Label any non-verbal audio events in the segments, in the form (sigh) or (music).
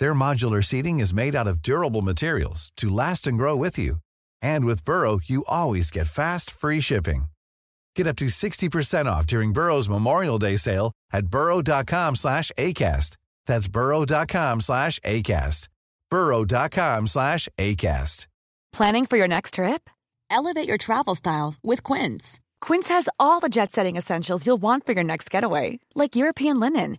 Their modular seating is made out of durable materials to last and grow with you. And with Burrow, you always get fast, free shipping. Get up to 60% off during Burrow's Memorial Day sale at burrow.com slash ACAST. That's burrow.com slash ACAST. burrow.com slash ACAST. Planning for your next trip? Elevate your travel style with Quince. Quince has all the jet setting essentials you'll want for your next getaway, like European linen,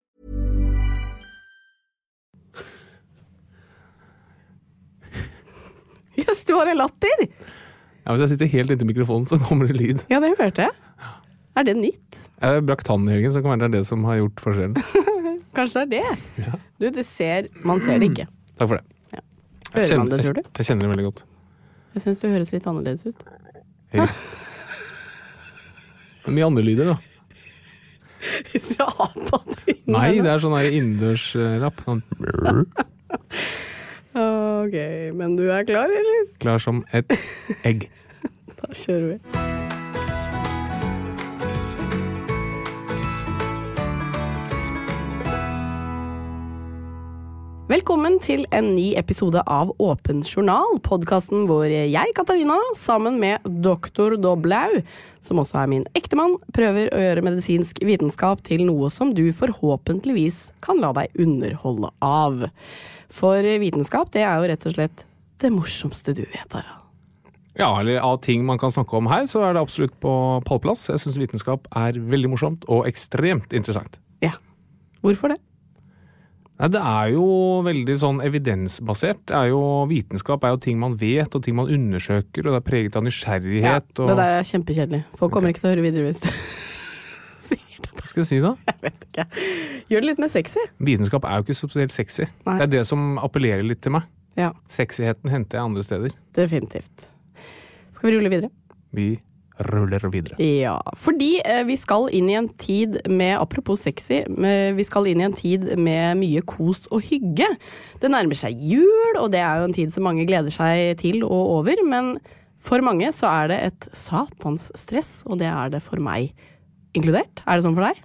Jøss, du har en latter! Ja, hvis jeg sitter helt inntil mikrofonen, så kommer det lyd. Ja, det hørte jeg. Er det nytt? Jeg brakk tann i helgen, så kan være det er det som har gjort forskjellen. (laughs) Kanskje det er det? Du, det ser Man ser det ikke. (clears throat) Takk for det. Ja. Jeg kjenner, man det, tror du? Jeg, jeg kjenner det veldig godt. Jeg syns du høres litt annerledes ut. Men (laughs) mye andre lyder, da. Rapa du inn Nei, det er sånn her innendørsrapp. Sånn (laughs) Ok, men du er klar, eller? klar som et egg. (laughs) Da kjører vi. Velkommen til en ny episode av Åpen journal, podkasten hvor jeg, Katarina, sammen med doktor Doblau, som også er min ektemann, prøver å gjøre medisinsk vitenskap til noe som du forhåpentligvis kan la deg underholde av. For vitenskap, det er jo rett og slett det morsomste du vet, Harald. Ja, eller av ting man kan snakke om her, så er det absolutt på pallplass. Jeg syns vitenskap er veldig morsomt og ekstremt interessant. Ja. Hvorfor det? Nei, det er jo veldig sånn evidensbasert. Det er jo, vitenskap er jo ting man vet, og ting man undersøker, og det er preget av nysgjerrighet. og... Det der er kjempekjedelig. Folk kommer ikke til å høre videre hvis du (laughs) sier det. Hva skal jeg si, da? Jeg vet ikke. Gjør det litt mer sexy. Vitenskap er jo ikke så spesielt sexy. Nei. Det er det som appellerer litt til meg. Ja, Sexyheten henter jeg andre steder. definitivt. Skal vi rulle videre? Vi ruller videre. Ja, fordi eh, vi skal inn i en tid med, apropos sexy, med, vi skal inn i en tid med mye kos og hygge. Det nærmer seg jul, og det er jo en tid som mange gleder seg til og over, men for mange så er det et satans stress, og det er det for meg inkludert. Er det sånn for deg?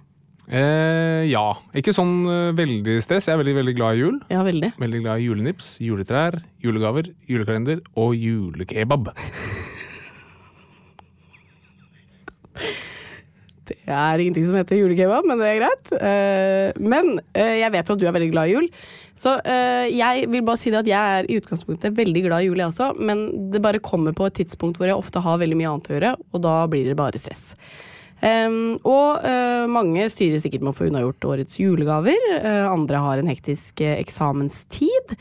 Eh, ja. Ikke sånn eh, veldig stress. Jeg er veldig, veldig glad i jul. Ja, veldig. Veldig glad i julenips, juletrær, julegaver, julekalender og julekebab. Det er ingenting som heter julekebab, men det er greit. Eh, men eh, jeg vet jo at du er veldig glad i jul. Så eh, jeg vil bare si det at jeg er i utgangspunktet veldig glad i jul, jeg også. Men det bare kommer på et tidspunkt hvor jeg ofte har veldig mye annet å gjøre, og da blir det bare stress. Og mange styrer sikkert med å få unnagjort årets julegaver. Andre har en hektisk eksamenstid.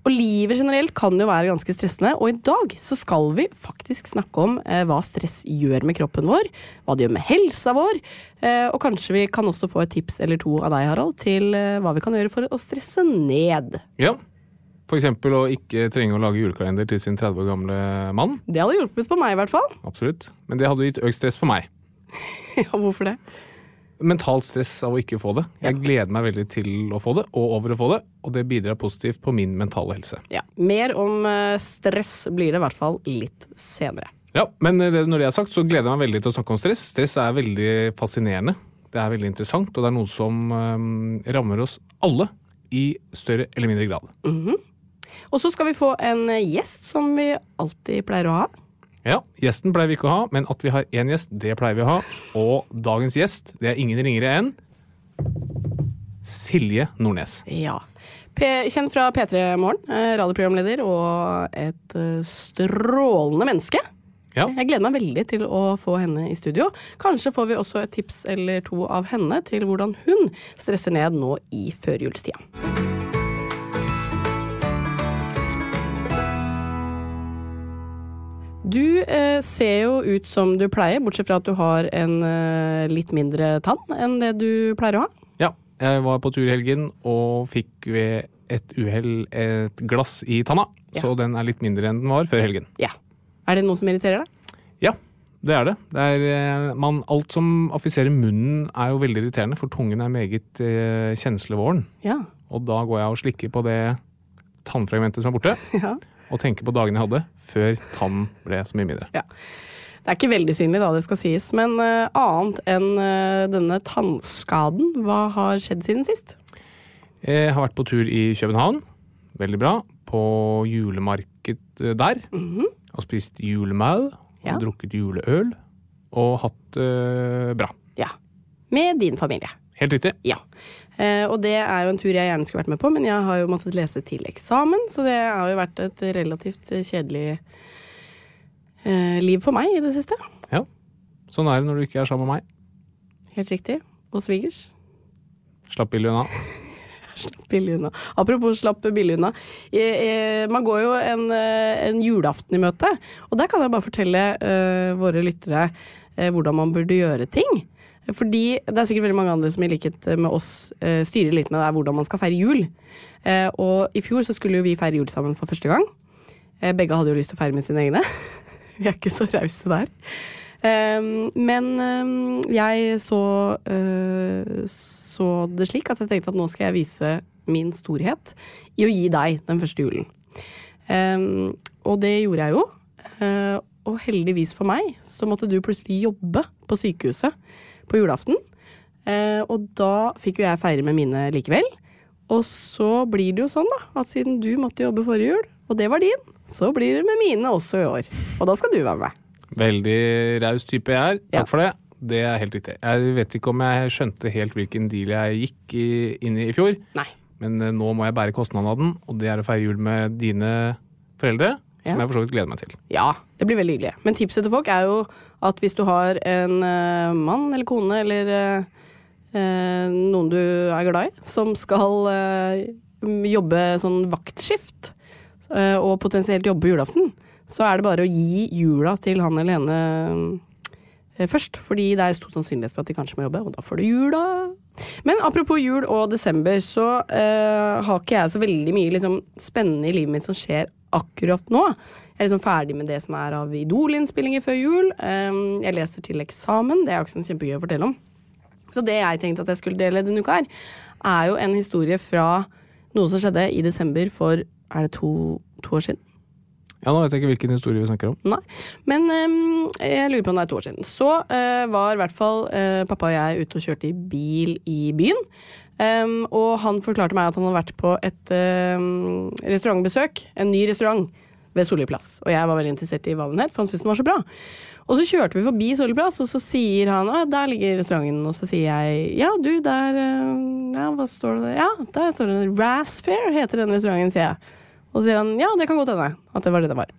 Og livet generelt kan jo være ganske stressende, og i dag så skal vi faktisk snakke om eh, hva stress gjør med kroppen vår, hva det gjør med helsa vår, eh, og kanskje vi kan også få et tips eller to av deg, Harald, til eh, hva vi kan gjøre for å stresse ned. Ja. For eksempel å ikke trenge å lage julekalender til sin 30 år gamle mann. Det hadde hjulpet på meg, i hvert fall. Absolutt. Men det hadde gitt økt stress for meg. (laughs) ja, hvorfor det? Mentalt stress av å ikke få det. Jeg gleder meg veldig til å få det, og over å få det, og det bidrar positivt på min mentale helse. Ja, Mer om eh, stress blir det i hvert fall litt senere. Ja, men når det er sagt, så gleder jeg meg veldig til å snakke om stress. Stress er veldig fascinerende. Det er veldig interessant, og det er noe som øhm, rammer oss alle i større eller mindre grad. Og så skal vi få en eh, gjest som vi alltid pleier å ha. Ja, Gjesten pleier vi ikke å ha, men at vi har én gjest, det pleier vi å ha. Og dagens gjest, det er ingen ringere enn Silje Nordnes. Ja. P kjent fra P3 Morgen, eh, radioprogramleder og et eh, strålende menneske. Ja. Jeg gleder meg veldig til å få henne i studio. Kanskje får vi også et tips eller to av henne til hvordan hun stresser ned nå i førjulstida. Du eh, ser jo ut som du pleier, bortsett fra at du har en eh, litt mindre tann enn det du pleier å ha. Ja, jeg var på tur i helgen og fikk ved et uhell et glass i tanna. Ja. Så den er litt mindre enn den var før helgen. Ja. Er det noe som irriterer deg? Ja, det er det. det er, eh, man, alt som affiserer munnen er jo veldig irriterende, for tungen er meget eh, kjenslevåren. Ja. Og da går jeg og slikker på det tannfragmentet som er borte, (laughs) ja. Og tenke på dagene jeg hadde før tannen ble så mye mindre. Ja. Det er ikke veldig synlig, da, det skal sies. Men uh, annet enn uh, denne tannskaden, hva har skjedd siden sist? Jeg har vært på tur i København. Veldig bra. På julemarked eh, der. Og spist julemau, Og Ja. drukket juleøl. Og hatt uh, bra. Ja. Med din familie. Helt riktig. Ja. Eh, og det er jo en tur jeg gjerne skulle vært med på, men jeg har jo måttet lese til eksamen, så det har jo vært et relativt kjedelig eh, liv for meg i det siste. Ja. Sånn er det når du ikke er sammen med meg. Helt riktig. Og svigers. Slapp billig unna. (laughs) Slapp billig unna. Apropos slapp billig unna. Eh, eh, Man går jo en, eh, en julaften i møte, og der kan jeg bare fortelle uh, våre lyttere uh, hvordan man burde gjøre ting. Fordi det er sikkert veldig mange andre som i likhet med oss eh, styrer litt med det hvordan man skal feire jul. Eh, og i fjor så skulle jo vi feire jul sammen for første gang. Eh, begge hadde jo lyst til å feire med sine egne. (laughs) vi er ikke så rause der. Um, men um, jeg så, så det slik at jeg tenkte at nå skal jeg vise min storhet i å gi deg den første julen. Um, og det gjorde jeg jo. Og heldigvis for meg så måtte du plutselig jobbe på sykehuset på julaften. Eh, og da fikk jo jeg feire med mine likevel. Og så blir det jo sånn, da, at siden du måtte jobbe forrige jul, og det var din, så blir det med mine også i år. Og da skal du være med. Veldig raus type jeg er. Takk Ja. for det. Det er helt riktig. Jeg vet ikke om jeg skjønte helt hvilken deal jeg gikk i, inn i i fjor, Nei. men eh, nå må jeg bære kostnaden av den, og det er å feire jul med dine foreldre. Som jeg for så vidt gleder meg til. Ja, det blir veldig hyggelig. Men tipset til folk er jo at hvis du har en uh, mann eller kone eller eh, noen du er glad i, som skal uh, jobbe sånn vaktskift, og potensielt jobbe julaften, så er det bare å gi jula til han eller henne først. Fordi det er stor sannsynlighet for at de kanskje må jobbe, og da får du jula. Men apropos jul og desember, så uh, har ikke jeg så veldig mye liksom, spennende i livet mitt som skjer akkurat nå. Jeg er liksom ferdig med det som er av Idol-innspillinger før jul. Jeg leser til eksamen. Det er jo ikke sånn kjempegøy å fortelle om. Så det jeg tenkte at jeg skulle dele denne uka her, er jo en historie fra noe som skjedde i desember for er det to, to år siden. Ja, Nå vet jeg ikke hvilken historie vi snakker om. Nei. Men um, jeg lurer på om det er to år siden. Så uh, var i hvert fall uh, pappa og jeg ute og kjørte i bil i byen. Ehm, og han forklarte meg at han hadde vært på et um, restaurantbesøk. En ny restaurant ved Solli plass. Og jeg var veldig interessert i hva den het, for han syntes den var så bra. Og så kjørte vi forbi Solli plass, og så sier han at der ligger restauranten. Og så sier jeg ja, du, der Ja, hva står det? Ja, der står det Rasfair heter den restauranten, sier jeg. Og så sier han ja, det kan godt hende at det var det det var.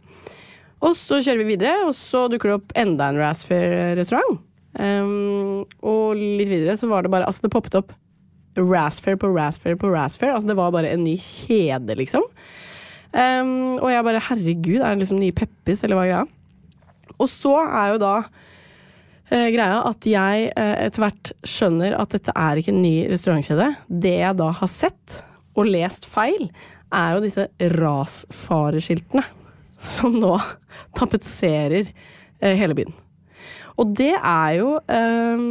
Og så kjører vi videre, og så dukker det opp enda en Rasfair-restaurant. Um, og litt videre så var det bare Altså, det poppet opp Rasfair på Rasfair på Rasfair. Altså, det var bare en ny kjede, liksom. Um, og jeg bare Herregud, er det liksom nye Peppis, eller hva er greia? Og så er jo da uh, greia at jeg uh, etter hvert skjønner at dette er ikke en ny restaurantkjede. Det jeg da har sett og lest feil, er jo disse rasfareskiltene som nå (laughs) tapetserer uh, hele byen. Og det er jo eh,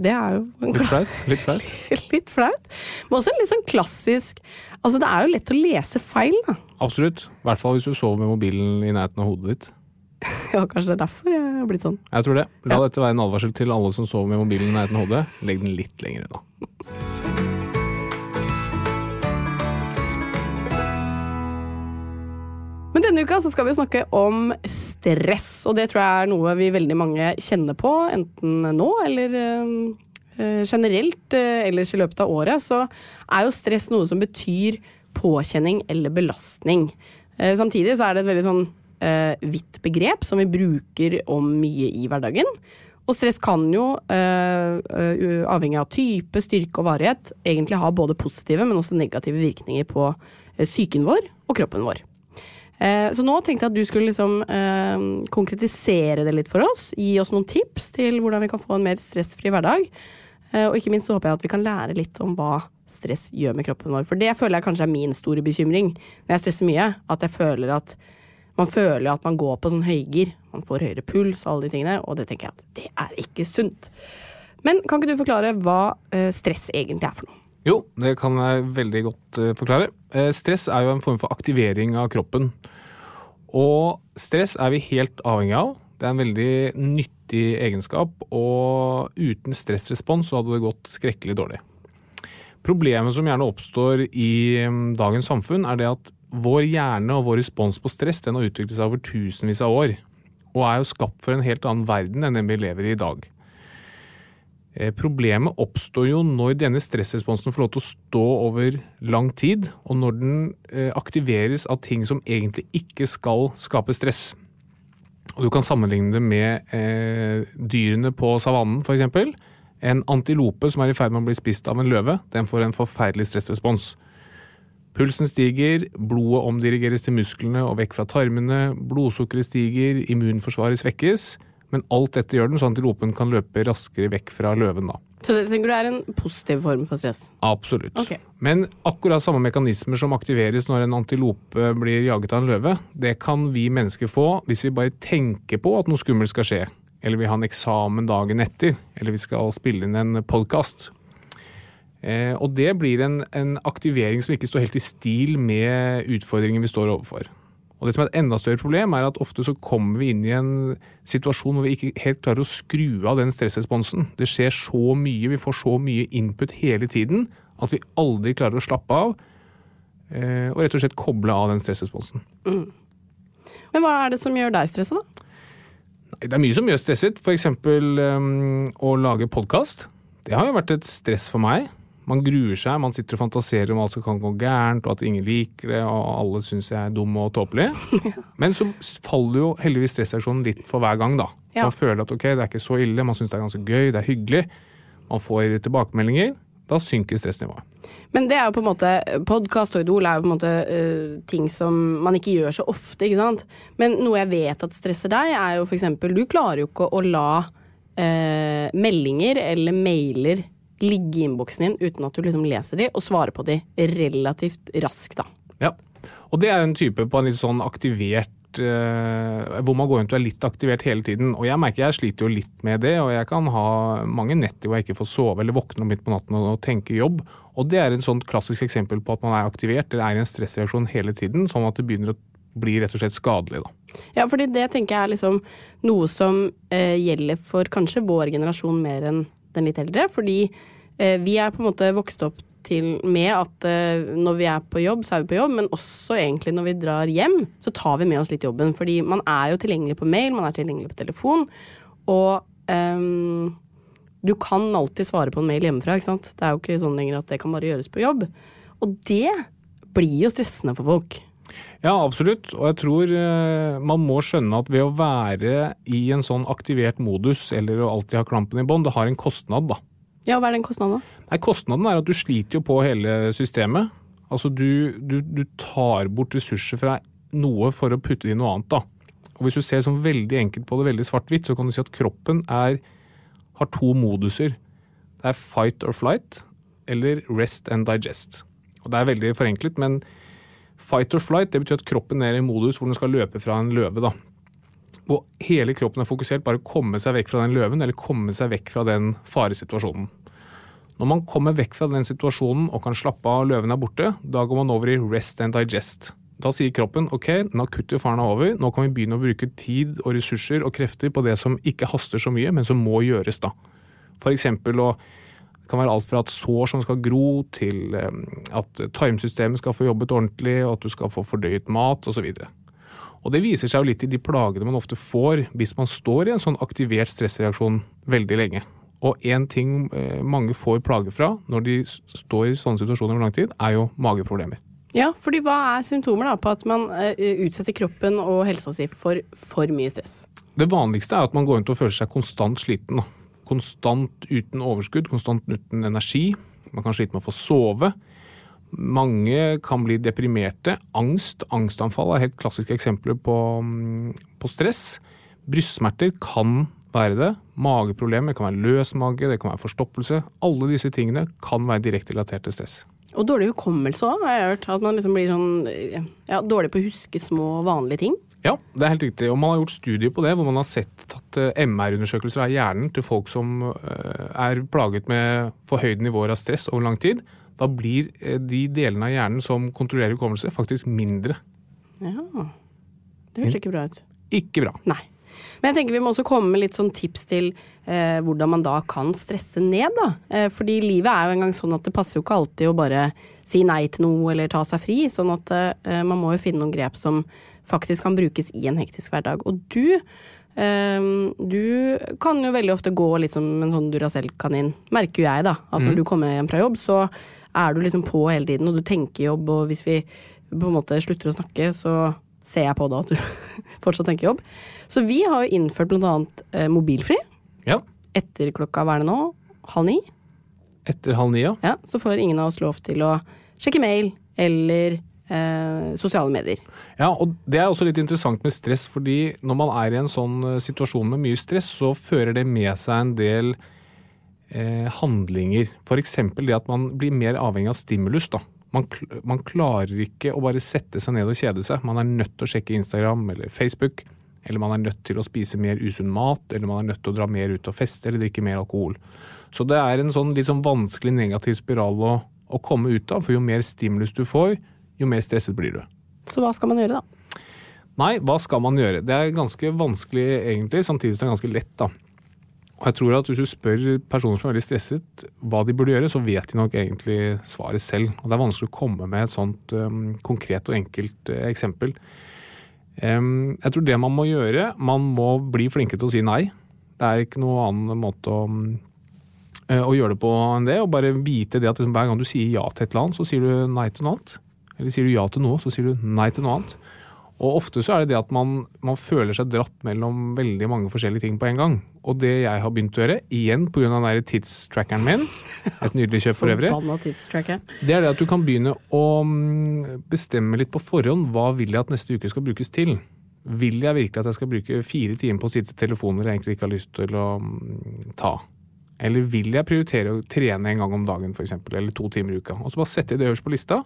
Det er jo Litt flaut. Litt flaut. (laughs) litt flaut. Men også en litt sånn klassisk Altså, det er jo lett å lese feil, da. Absolutt. I hvert fall hvis du sover med mobilen i nærheten av hodet ditt. (laughs) Ja, kanskje det er derfor jeg har blitt sånn. Jeg tror det. La Ja. dette være en advarsel til alle som sover med mobilen i nærheten av hodet. Legg den litt lenger unna. Denne uka skal vi snakke om stress, og det tror jeg er noe vi veldig mange kjenner på, enten nå eller øh, generelt øh, ellers i løpet av året, så er jo stress noe som betyr påkjenning eller belastning. Eh, samtidig så er det et veldig sånn eh, vidt begrep som vi bruker om mye i hverdagen. Og stress kan jo, eh, avhengig av type, styrke og varighet, egentlig ha både positive, men også negative virkninger på psyken vår og kroppen vår. Eh, så nå tenkte jeg at du skulle liksom eh, konkretisere det litt for oss. Gi oss noen tips til hvordan vi kan få en mer stressfri hverdag. Eh, og ikke minst så håper jeg at vi kan lære litt om hva stress gjør med kroppen vår. For det føler jeg kanskje er min store bekymring når jeg stresser mye. At jeg føler at man føler at man går på sånn høygir. Man får høyere puls og alle de tingene, og det tenker jeg at det er ikke sunt. Men kan ikke du forklare hva stress egentlig er for noe? Jo, det kan jeg veldig godt uh, forklare. Uh, stress er jo en form for aktivering av kroppen. Og stress er vi helt avhengig av. Det er en veldig nyttig egenskap, og uten stressrespons så hadde det gått skrekkelig dårlig. Problemet som gjerne oppstår i um, dagens samfunn, er det at vår hjerne og vår respons på stress den har utviklet seg over tusenvis av år, og er jo skapt for en helt annen verden enn den vi lever i i dag. Eh, problemet oppstår jo når denne stressresponsen får lov til å stå over lang tid, og når den eh, aktiveres av ting som egentlig ikke skal skape stress. Og Du kan sammenligne det med eh, dyrene på savannen f.eks. En antilope som er i ferd med å bli spist av en løve, den får en forferdelig stressrespons. Pulsen stiger, blodet omdirigeres til musklene og vekk fra tarmene, blodsukkeret stiger, immunforsvaret svekkes. Men alt dette gjør den sånn at antilopen kan løpe raskere vekk fra løven. da. Så det tenker du er en positiv form for stress? Absolutt. Okay. Men akkurat samme mekanismer som aktiveres når en antilope blir jaget av en løve, det kan vi mennesker få hvis vi bare tenker på at noe skummelt skal skje. Eller vi har en eksamen dagen etter. Eller vi skal spille inn en podkast. Eh, og det blir en, en aktivering som ikke står helt i stil med utfordringen vi står overfor. Og det som er et enda større problem, er at ofte så kommer vi inn i en situasjon hvor vi ikke helt klarer å skru av den stressresponsen. Det skjer så mye, vi får så mye input hele tiden at vi aldri klarer å slappe av. Eh, og rett og slett koble av den stressresponsen. Mm. Men hva er det som gjør deg stressa, da? Det er mye som gjør stresset. F.eks. Um, å lage podkast. Det har jo vært et stress for meg. Man gruer seg, man sitter og fantaserer om alt som kan gå gærent, og at ingen liker det, og alle syns jeg er dum og tåpelig. (laughs) Men så faller jo heldigvis stressreaksjonen litt for hver gang, da. Ja. Man føler at ok, det er ikke så ille, man syns det er ganske gøy, det er hyggelig. Man får tilbakemeldinger. Da synker stressnivået. Men det er jo på en måte Podkast og Idol er jo på en måte uh, ting som man ikke gjør så ofte, ikke sant. Men noe jeg vet at stresser deg, er jo f.eks. Du klarer jo ikke å la uh, meldinger eller mailer ligge i innboksen din uten at du liksom leser de, og svarer på de relativt raskt, da. Ja, og det er en type på en litt sånn aktivert uh, hvor man går rundt og er litt aktivert hele tiden. Og jeg merker jeg sliter jo litt med det, og jeg kan ha mange netter hvor jeg ikke får sove eller våkne midt på natten og tenke jobb. Og det er en sånn klassisk eksempel på at man er aktivert eller er i en stressreaksjon hele tiden, sånn at det begynner å bli rett og slett skadelig, da. Ja, fordi det tenker jeg er liksom noe som eh, gjelder for kanskje vår generasjon mer enn den litt eldre. Fordi eh, vi er på en måte vokst opp til med at eh, når vi er på jobb, så er vi på jobb, men også egentlig når vi drar hjem, så tar vi med oss litt jobben. Fordi man er jo tilgjengelig på mail, man er tilgjengelig på telefon, og um, du kan alltid svare på en mail hjemmefra, ikke sant. Det er jo ikke sånn lenger at det kan bare gjøres på jobb. Og det blir jo stressende for folk. Ja, absolutt. Og jeg tror eh, man må skjønne at ved å være i en sånn aktivert modus, eller å alltid ha klampen i bånd, det har en kostnad, da. Ja, hva er den kostnaden, da? Nei, Kostnaden er at du sliter jo på hele systemet. Altså du, du, du tar bort ressurser fra noe for å putte det i noe annet, da. Og hvis du ser sånn veldig enkelt på det, veldig svart-hvitt, så kan du si at kroppen er, har to moduser. Det er fight or flight, eller rest and digest. Og det er veldig forenklet, men Fight or flight det betyr at kroppen er i modus hvor den skal løpe fra en løve. da. Hvor hele kroppen er fokusert bare å komme seg vekk fra den løven, eller komme seg vekk fra den faresituasjonen. Når man kommer vekk fra den situasjonen og kan slappe av, løven er borte, da går man over i rest and digest. Da sier kroppen ok, den akutte faren er over, nå kan vi begynne å bruke tid og ressurser og krefter på det som ikke haster så mye, men som må gjøres da. For eksempel å det kan være alt fra at sår som skal gro, til eh, at tarmsystemet skal få jobbet ordentlig, og at du skal få fordøyet mat osv. Og Det viser seg jo litt i de plagene man ofte får hvis man står i en sånn aktivert stressreaksjon veldig lenge. Og én ting eh, mange får plager fra når de står i sånne situasjoner over lang tid, er jo mageproblemer. Ja, fordi hva er symptomer da på at man eh, utsetter kroppen og helsa si for for mye stress? Det vanligste er at man går rundt og føler seg konstant sliten. Da. Konstant uten overskudd, konstant uten energi. Man kan slite med å få sove. Mange kan bli deprimerte. Angst, angstanfall er helt klassiske eksempler på, mm, på stress. Brystsmerter kan være det. Mageproblemer kan være løs mage, det kan være forstoppelse. Alle disse tingene kan være direkte relatert til stress. Og dårlig hukommelse òg, har jeg hørt. At man liksom blir sånn ja, dårlig på å huske små, vanlige ting. Ja, det er helt riktig. Og man har gjort studier på det, hvor man har sett tatt eh, MR-undersøkelser av hjernen til folk som eh, er plaget med forhøyde nivåer av stress over lang tid. Da blir eh, de delene av hjernen som kontrollerer hukommelse, faktisk mindre. Ja, Det høres ikke bra ut. Ikke bra. Nei. Men jeg tenker vi må også komme med litt sånn tips til eh, hvordan man da kan stresse ned, da. Eh, fordi livet er jo engang sånn at det passer jo ikke alltid å bare si nei til noe eller ta seg fri. Sånn at eh, man må jo finne noen grep som faktisk kan brukes i en hektisk hverdag. Og du eh, du kan jo veldig ofte gå litt som en sånn Duracell-kanin, merker jo jeg, da. At når Mm. du kommer hjem fra jobb, så er du liksom på hele tiden, og du tenker jobb, og hvis vi på en måte slutter å snakke, så ser jeg på det at du (laughs) fortsatt tenker jobb. Så vi har jo innført blant annet eh, mobilfri Ja. etter klokka, hva er det nå, halv ni? Etter halv ni, ja. Ja, så får ingen av oss lov til å sjekke mail eller eh, sosiale medier. Ja, og det er også litt interessant med stress, fordi når man er i en sånn eh, situasjon med mye stress, så fører det med seg en del eh, handlinger. F.eks. det at man blir mer avhengig av stimulus. da. Man, man klarer ikke å bare sette seg ned og kjede seg. Man er nødt til å sjekke Instagram eller Facebook. Eller man er nødt til å spise mer usunn mat, eller man er nødt til å dra mer ut og feste eller drikke mer alkohol. Så det er en sånn litt sånn vanskelig negativ spiral å, å komme ut av, for jo mer stimulus du får, jo mer stresset blir du. Så hva skal man gjøre, da? Nei, hva skal man gjøre? Det er ganske vanskelig egentlig, samtidig som det er ganske lett. da. Og jeg tror at Hvis du spør personer som er veldig stresset hva de burde gjøre, så vet de nok egentlig svaret selv. Og Det er vanskelig å komme med et sånt um, konkret og enkelt uh, eksempel. Um, jeg tror det man må gjøre, man må bli flinke til å si nei. Det er ikke noen annen måte å, um, uh, å gjøre det på enn det. Og bare vite det at liksom, hver gang du sier ja til et eller annet, så sier du nei til noe annet. Eller sier du ja til noe, så sier du nei til noe annet. Og ofte så er det det at man, man føler seg dratt mellom veldig mange forskjellige ting på en gang. Og det jeg har begynt å gjøre, igjen pga. den derre tidstrackeren min, et nydelig kjøp for øvrig, det er det at du kan begynne å mm, bestemme litt på forhånd hva vil jeg at neste uke skal brukes til. Vil jeg virkelig at jeg skal bruke fire timer på å sitte telefoner jeg egentlig ikke har lyst til å mm, ta? Eller vil jeg prioritere å trene en gang om dagen f.eks., eller to timer i uka? Og så bare sette det øverst på lista,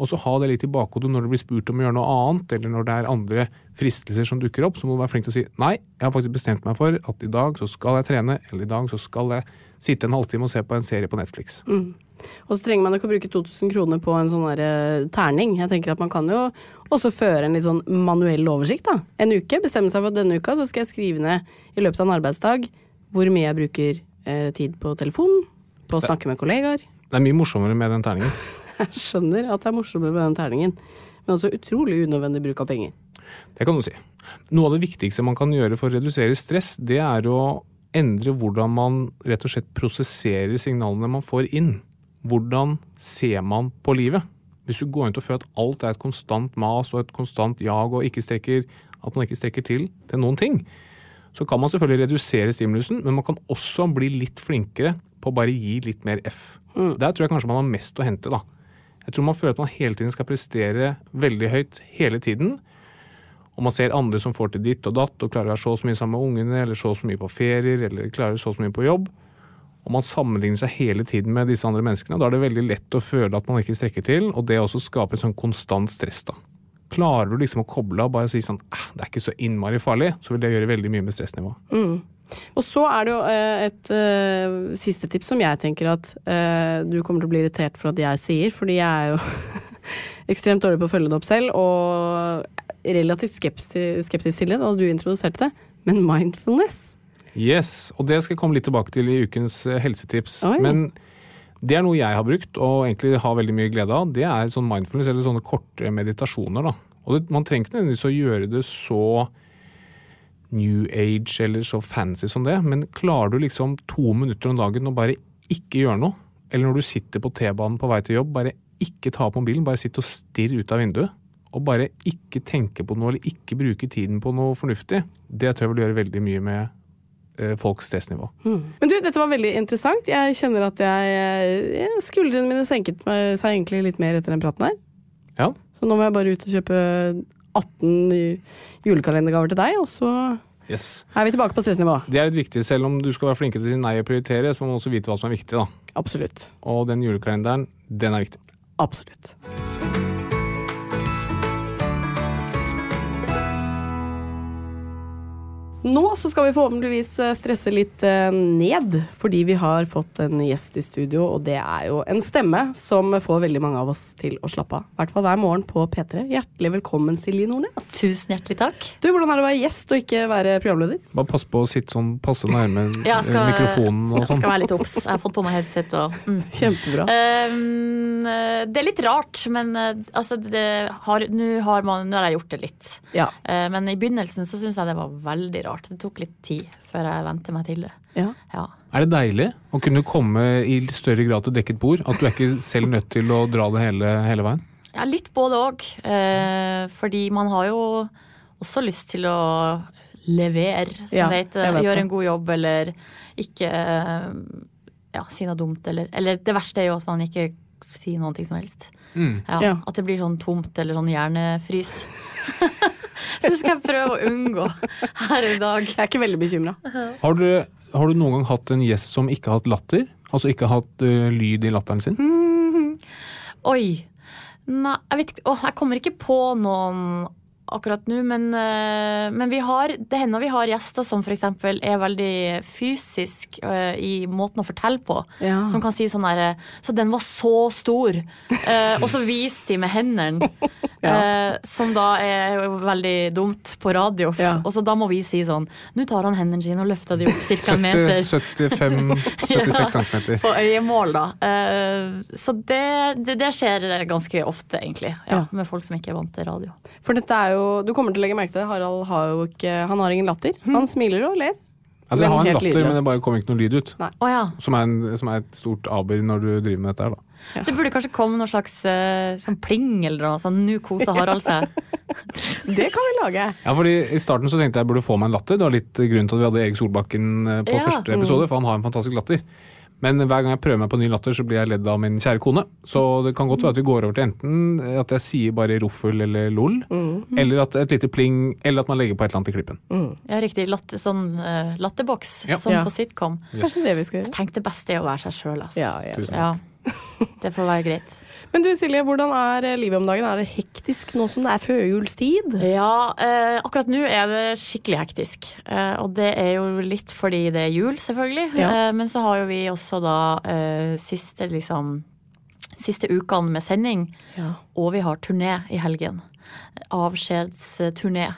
og så ha det litt i bakhodet når du blir spurt om å gjøre noe annet, eller når det er andre fristelser som dukker opp, så må du være flink til å si nei, jeg har faktisk bestemt meg for at i dag så skal jeg trene, eller i dag så skal jeg sitte en halvtime og se på en serie på Netflix. Og så trenger man ikke å bruke 2000 kroner på en sånn der, eh, terning. Jeg tenker at Man kan jo også føre en litt sånn manuell oversikt. da. En uke. Bestemme seg for at denne uka så skal jeg skrive ned i løpet av en arbeidsdag hvor mye jeg bruker eh, tid på telefon, på å snakke med kollegaer. Det er mye morsommere med den terningen. (laughs) (laughs) Jeg skjønner at det er morsommere med den terningen, men også utrolig unødvendig bruk av penger. Det kan du si. Noe av det viktigste man kan gjøre for å redusere stress, det er å endre hvordan man rett og slett prosesserer signalene man får inn. Hvordan ser man på livet? Hvis du går inn og føler at alt er et konstant mas og et konstant jag, og ikke strekker, at man ikke strekker til til noen ting, så kan man selvfølgelig redusere stimulusen, men man kan også bli litt flinkere på å bare gi litt mer F. Der tror jeg kanskje man har mest å hente, da. Jeg tror man føler at man hele tiden skal prestere veldig høyt hele tiden. Og man ser andre som får til ditt og datt, og klarer å være så og så mye sammen med ungene, eller så og så mye på ferier, eller klarer så og så mye på jobb. Og man sammenligner seg hele tiden med disse andre menneskene. Da er det veldig lett å føle at man ikke strekker til, og det også skaper et sånn konstant stress. da. Klarer du liksom å koble av bare si sånn "Eh, det er ikke så innmari farlig, så vil det gjøre veldig mye med stressnivået. Og så er det jo eh, et uh, siste tips som jeg tenker at uh, du kommer til å bli irritert for at jeg sier, fordi jeg er jo (laughs) ekstremt dårlig på å følge det opp selv, og relativt skeptisk, skeptisk til det da du introduserte det. Men mindfulness Yes, og det skal jeg komme litt tilbake til i ukens helsetips. Oi. Men det er noe jeg har brukt og egentlig har veldig mye glede av. Det er sånn mindfulness, eller sånne korte meditasjoner. da. Og det, Man trenger ikke nødvendigvis å gjøre det så new age eller så fancy som det, men klarer du liksom to minutter om dagen å bare ikke gjøre noe, eller når du sitter på T-banen på vei til jobb, bare ikke ta opp mobilen, bare sitte og stirre ut av vinduet. Og bare ikke tenke på noe, eller ikke bruke tiden på noe fornuftig. Det tror jeg vil gjøre veldig mye med eh, folks stressnivå. Men du, dette var veldig interessant. Jeg kjenner at jeg, jeg Skuldrene mine senket meg, seg egentlig litt mer etter den praten her. Ja. Så nå må jeg bare ut og kjøpe 18 julekalendergaver til deg, og så Yes. er vi tilbake på stressnivå. Det er litt viktig. Selv om du skal være flinkere til å si nei og prioritere, så må man også vite hva som er viktig. da. Absolutt. Og den julekalenderen, den er viktig. Absolutt. Nå så skal vi forhåpentligvis eh, stresse litt eh, ned, fordi vi har fått en gjest i studio, og det er jo en stemme som får veldig mange av oss til å slappe av. I hvert fall hver morgen på P3. Hjertelig velkommen, Silje Nordnes. Tusen hjertelig takk. Du, Hvordan er det å være gjest og ikke være programleder? Bare pass på å sitte sånn passe nærme (laughs) Ja, skal- mikrofonen og Jeg sånn. skal være litt obs. Jeg har fått på meg headset og mm. (laughs) Kjempebra. Um, Det er litt rart, men eh, altså, det har, nå har, man- nå har jeg gjort det litt. Ja. Uh, Men i begynnelsen så syns jeg det var veldig rart. Det tok litt tid før jeg vente meg til det. ja. Ja. Er det deilig å kunne komme i større grad til dekket bord? At du er ikke selv nødt til å dra det hele, hele veien? Ja, litt både òg. Eh, fordi man har jo også lyst til å levere, som Ja, det heter. Gjøre en god jobb, eller ikke ja, si noe dumt. Eller, eller det verste er jo at man ikke sier noe som helst. Mm. Ja, Ja. At det blir sånn tomt eller sånn hjernefrys. (laughs) Så det skal jeg prøve å unngå her i dag. Jeg er ikke veldig bekymra. Har, du, har du noen gang hatt en gjest som ikke har hatt latter? Altså ikke har hatt uh, lyd i latteren sin? Oi. Nei, jeg vet ikke Åh, jeg kommer ikke på noen akkurat nå, men, eh, men vi har, det hender vi har gjester som f.eks. er veldig fysisk uh, i måten å fortelle på. Ja. Som kan si sånn derre Så den var så stor! Uh, og så viser de med hendene. (laughs) eh, som da er veldig dumt på radio. Ja. Og så da må vi si sånn Nå tar han hendene sine og løfter de opp ca. en meter. 75, 76 cm. På øyemål, da. Eh, så det, det, det skjer ganske ofte, egentlig. Ja, Ja. Med folk som ikke er vant til radio. For dette er jo Du kommer til å legge merke til det. Harald har jo ikke Han har ingen latter. Han smiler og ler. Altså, jeg har en latter, latter, men det bare kommer ikke noe lyd ut. Oh, ja. Som er, en, som er et stort aber når du driver med dette her, da. Det burde kanskje komme noe slags eh, sånn pling eller noe. Sånn, nå koser Harald seg. (laughs) Det kan vi lage. Ja, fordi I starten så tenkte jeg jeg burde få meg en latter. Det var litt grunnen til at vi hadde Erik Solbakken eh, på Ja. første episode, for han har en fantastisk latter. Men hver gang jeg prøver meg på ny latter, så blir jeg ledd av min kjære kone. Så det kan godt være at vi går over til enten at jeg sier bare roffel eller lol, eller at et lite pling, eller at man legger på et eller annet i klippen. Ja, riktig. Latter, sånn uh, latterboks, Ja. som Ja. på sitcom. Kanskje det vi skal gjøre. Jeg tenkte best det beste er å være seg sjøl, altså. Ja, ja. Tusen Ja. Det får være greit. Men du Silje, hvordan er eh, livet om dagen? Er det hektisk nå som det er førjulstid? Ja, eh, akkurat nå er det skikkelig hektisk. Eh, og det er jo litt fordi det er jul, selvfølgelig. Ja. Eh, men så har jo vi også da eh, siste liksom Siste ukene med sending, Ja. og vi har turné i helgen. Avskjedsturné.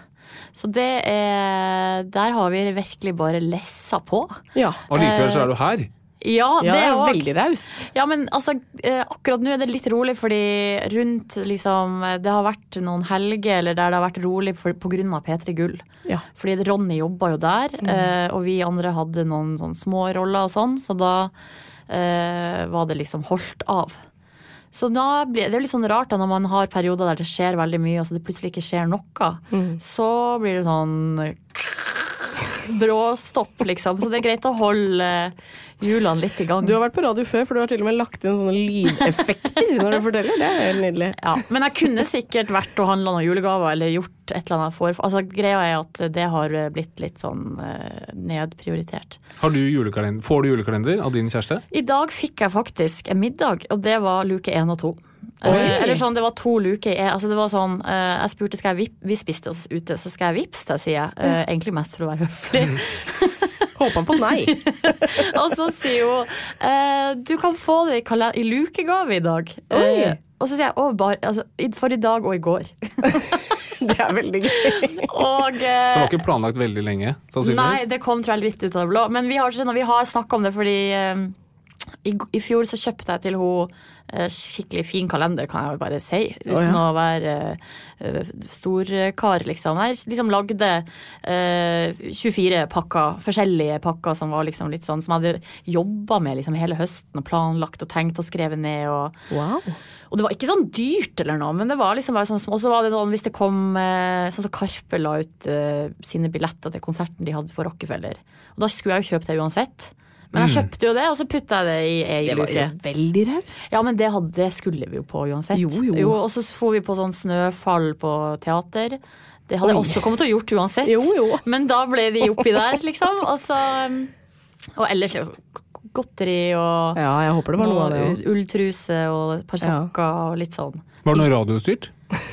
Så det er Der har vi virkelig bare lessa på. Ja, Og likevel så er du her. Ja, det er også- veldig raust. Ja, men altså, eh, akkurat nå er det litt rolig, fordi rundt liksom Det har vært noen helger eller der det har vært rolig for, på grunn av P3 Gull. Ja. Fordi Ronny jobba jo der, mm. og vi andre hadde noen sånn små roller og sånn, så da eh, var det liksom holdt av. Så blir det er litt sånn rart da når man har perioder der det skjer veldig mye, og så det plutselig ikke skjer noe. Så blir det sånn bråstopp, liksom. Så det er greit å holde hjulene litt i gang. Du har vært på radio før, for du har til og med lagt inn sånne lydeffekter når du forteller. Det er helt nydelig. Ja, men jeg kunne sikkert vært og handla noen julegaver eller gjort et eller annet for Altså, greia er at det har blitt litt sånn eh, nedprioritert. Har du julekalender, får du julekalender av din kjæreste? I dag fikk jeg faktisk en middag, og det var luke én og to. Eh, eller sånn, det var to luker jeg, altså det var sånn, eh, Jeg spurte skal jeg vip Vi spiste oss ute, så skal jeg vippse deg, sier jeg. Eh, egentlig mest for å være høflig. (laughs) Håpa på nei. (laughs) og så sier hun eh, du kan få det i, i lukegave i dag. Oi. Eh, og så sier jeg bare, altså, for i dag og i går. (laughs) Det er veldig gøy. Og Det eh, var ikke planlagt veldig lenge, Nei, det kom tror jeg litt ut av det blå. Men vi har, vi har snakka om det fordi i, I fjor så kjøpte jeg til hun skikkelig fin kalender, kan jeg jo bare si. Uten Å, ja. å være uh, storkar, liksom. Jeg liksom lagde uh, 24 pakker, forskjellige pakker som var liksom litt sånn Som jeg hadde jobba med liksom hele høsten og planlagt og tenkt og skrevet ned. og Wow. og det var ikke sånn dyrt eller noe, men det var liksom bare sånn Og så var det sånn hvis det kom uh, Sånn som Karpe la ut uh, sine billetter til konserten de hadde på Rockefeller. Og da skulle jeg jo kjøpe det uansett. Men jeg kjøpte jo det, og så putta jeg det i ei Det var luke. jo veldig raust. Ja, men det, hadde, det skulle vi jo på uansett. Jo, jo. og så for vi på sånn snøfall på teater. Det hadde jeg også kommet til å gjort uansett. Jo, jo. Men da ble de oppi der, (laughs) liksom. Og så um, Og ellers liksom godteri og Ja, jeg håper det var noe av det òg. ulltruse og et par Ja. og litt sånn. Var det noe radiostyrt? (laughs)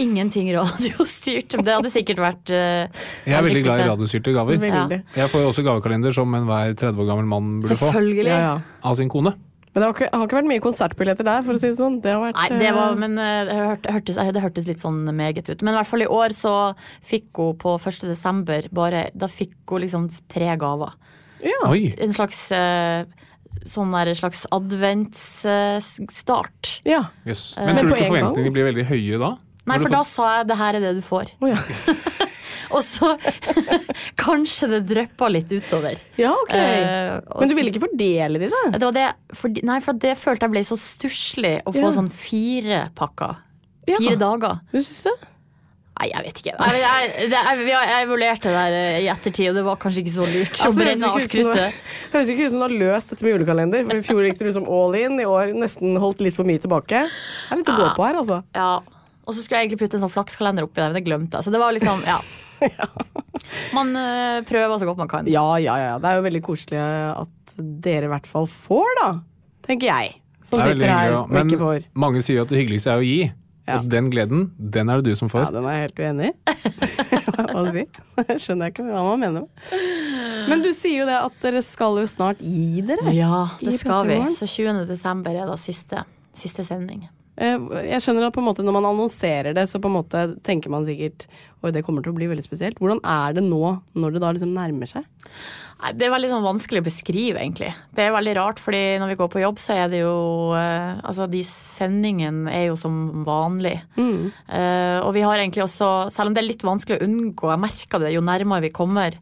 Ingenting radiostyrt. Det hadde sikkert vært uh, Jeg er veldig glad i radiostyrte gaver. Ja. Jeg får jo også gavekalender som enhver 30 år gammel mann burde få. Selvfølgelig. Ja, ja. Av sin kone. Men det har, ikke, har ikke vært mye konsertbilletter der, for å si det sånn. Det har vært Nei, det var, eh, men eh, det hørtes, det hørtes litt sånn meget ut. Men i hvert fall i år så fikk hun på 1. desember bare Da fikk hun liksom tre gaver. ja. Oi! En slags sånn der slags adventsstart. ja. Eh, Men Men tror du ikke forventningene blir veldig høye da? Nei, for da sa jeg det her er det du får. Oh, ja. (laughs) Og så (laughs) kanskje det dryppa litt utover. ja, ok. Eh, Men du ville ikke fordele de, da? Det var det, for, nei, for det følte jeg ble så stusslig å få Ja. sånn fire pakker. Ja. Fire dager. Du syns det? Nei, jeg vet ikke. Jeg, jeg, jeg, jeg evaluerte det der eh, i ettertid, og det var kanskje ikke så lurt Altså, det. Høres ikke ut som du har løst dette med julekalender. For I fjor gikk du liksom all in, i år nesten holdt litt for mye tilbake. Det er litt å gå på her, altså. Ja. Og så skulle jeg egentlig putte en sånn flakskalender oppi der, men det glemte jeg. Så det var liksom, (laughs) ja. Man eh, prøver så godt man kan. Ja, ja, ja. Det er jo veldig koselig at dere i hvert fall får, da. Tenker jeg. Som Det er veldig sitter her hyggelig, og ja. Men ikke får. mange sier jo at det hyggeligste er å gi. Ja. Og den gleden, den er det du som Ja, får. den er jeg helt uenig i. (laughs) Hva si? Skjønner jeg ikke hva man mener. Men du sier jo det at dere skal jo snart gi dere. Ja, det skal vi. Så 20. desember er da siste, siste sending. Eh, Jeg skjønner at på en måte når man annonserer det, så på en måte tenker man sikkert Oi, det kommer til å bli veldig spesielt. Hvordan er det nå, når det da liksom nærmer seg? Nei, Det er veldig sånn vanskelig å beskrive, egentlig. Det er veldig rart, fordi når vi går på jobb, så er det jo eh, Altså, de sendingene er jo som vanlig. Eh, og vi har egentlig også, selv om det er litt vanskelig å unngå, jeg merker det jo nærmere vi kommer,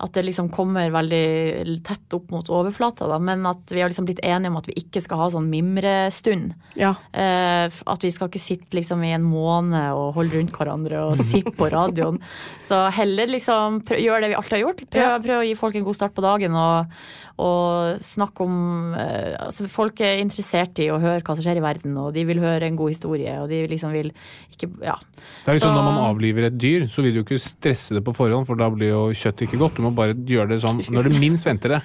at det liksom kommer veldig tett opp mot overflata, da, men at vi har liksom blitt enige om at vi ikke skal ha sånn mimrestund. Ja. Eh, at vi skal ikke sitte liksom i en måned og holde rundt hverandre og sippe på radioen. (laughs) Så heller liksom prø gjøre det vi alltid har gjort. Prøv, Ja. prøv å gi folk en god start på dagen og, og snakke om eh, altså Folk er interessert i å høre hva som skjer i verden, og de vil høre en god historie, og de liksom vil ikke Ja. Det er liksom Så- Når man avliver et dyr, så vil du ikke stresse det på forhånd, for da blir jo kjøttet ikke godt. Du må bare gjøre det sånn når du minst venter det.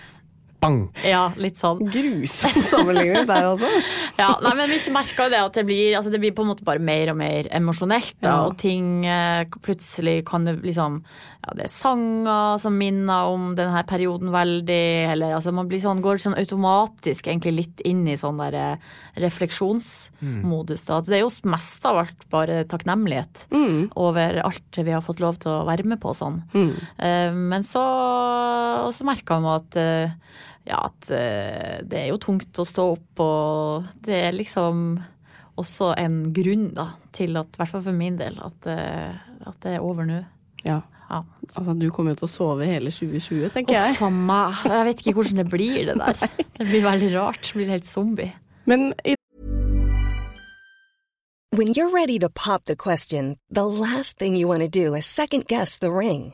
Bang! Ja, litt sånn. Grusom sammenligning der, altså. (laughs) Ja, nei, men vi merker jo det at det blir, altså det blir på en måte bare mer og mer emosjonelt. Da, Ja. Og ting eh, plutselig kan det liksom Ja, det er sanger som minner om denne perioden veldig. Eller altså man blir sånn, går sånn automatisk egentlig litt inn i sånn der eh, refleksjonsmodus. Da. At det er jo mest av alt bare takknemlighet over alt vi har fått lov til å være med på sånn. Mm. Uh, Men så, og så merker man at eh, ja, at eh, det er jo tungt å stå opp, og det er liksom også en grunn da, til at, i hvert fall for min del, at, eh, at det er over nå. Ja. Ja. Altså, du kommer jo til å sove hele 2020, tenker jeg. Uff a meg. Jeg vet ikke hvordan det blir, det der. (laughs) Det blir veldig rart. Det blir helt zombie. Men i When you're ready to pop the question, the last thing you want to do is second guess the ring.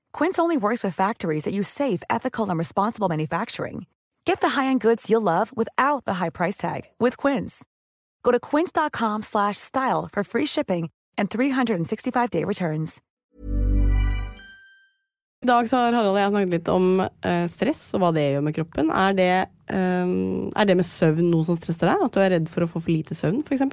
Quince only works with factories that use safe, ethical, and responsible manufacturing. Get the high-end goods you'll love without the high price tag with Quince. Go to quince.com/style for free shipping and 365-day returns. I dag så har Harald og jeg snakket litt om uh, stress og hva det gjør med kroppen. Er det, um, er det med søvn noe som stresser deg? At du er redd for å få for lite søvn, f.eks.?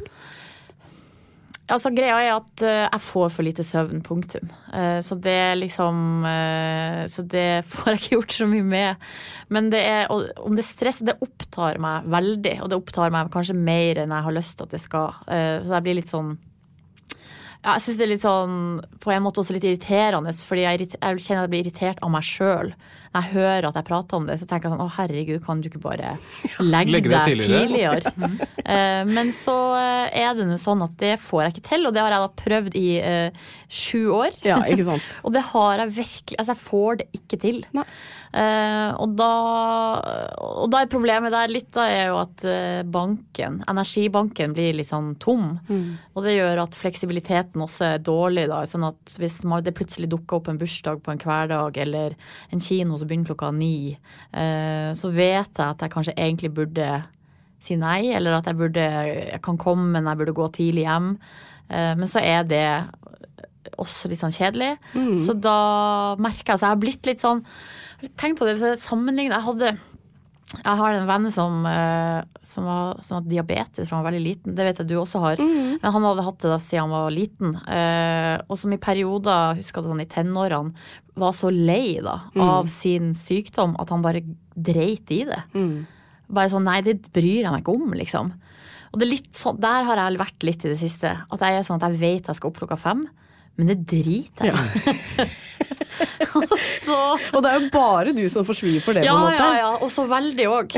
Altså, greia er at eh, jeg får for lite søvn, punktum. Eh, så det liksom eh, Så det (laughs) får jeg ikke gjort så mye med. Men det er, om det er stress, det opptar meg veldig. Og det opptar meg kanskje mer enn jeg har lyst til at det skal. Så jeg blir litt sånn ja, jeg syns det er litt sånn på en måte også litt irriterende, fordi jeg, jeg kjenner at jeg blir irritert av meg sjøl. Når jeg hører at jeg prater om det, så tenker jeg sånn å herregud, kan du ikke bare legge, Legge deg tidligere. tidligere? (laughs) Eh, men så eh, er det nå sånn at det får jeg ikke til, og det har jeg da prøvd i eh, sju år. Ja, ikke sant? (laughs) Og det har jeg virkelig Altså, jeg får det ikke til. Eh, og, da, og da er problemet der litt da er jo at banken, energibanken, blir litt sånn tom. Og det gjør at fleksibiliteten også er dårlig, da. Sånn at hvis man, det plutselig dukker opp en bursdag på en hverdag, eller en kino som begynner klokka ni, eh, så vet jeg at jeg kanskje egentlig burde si nei, eller at jeg burde Jeg kan komme, men jeg burde gå tidlig hjem. Eh, men så er det også litt sånn kjedelig. Så da merker jeg Så Jeg har blitt litt sånn tenkt på det, hvis jeg sammenligner Jeg hadde jeg har en venn som, eh, som, har, som har diabetes fra han var veldig liten. Det vet jeg du også har. Men han hadde hatt det da siden han var liten. Eh, og som i perioder, husker jeg sånn i tenårene, var så lei da, av sin sykdom at han bare dreit i det. Bare sånn nei, det bryr jeg meg ikke om, liksom. Og det er litt sånn, der har jeg vært litt i det siste. At jeg er sånn at jeg vet jeg skal opp klokka fem, men det driter jeg i. (laughs) (laughs) og så Og det er jo bare du som får svi for det, ja, på en måte. ja, ja, og så veldig òg.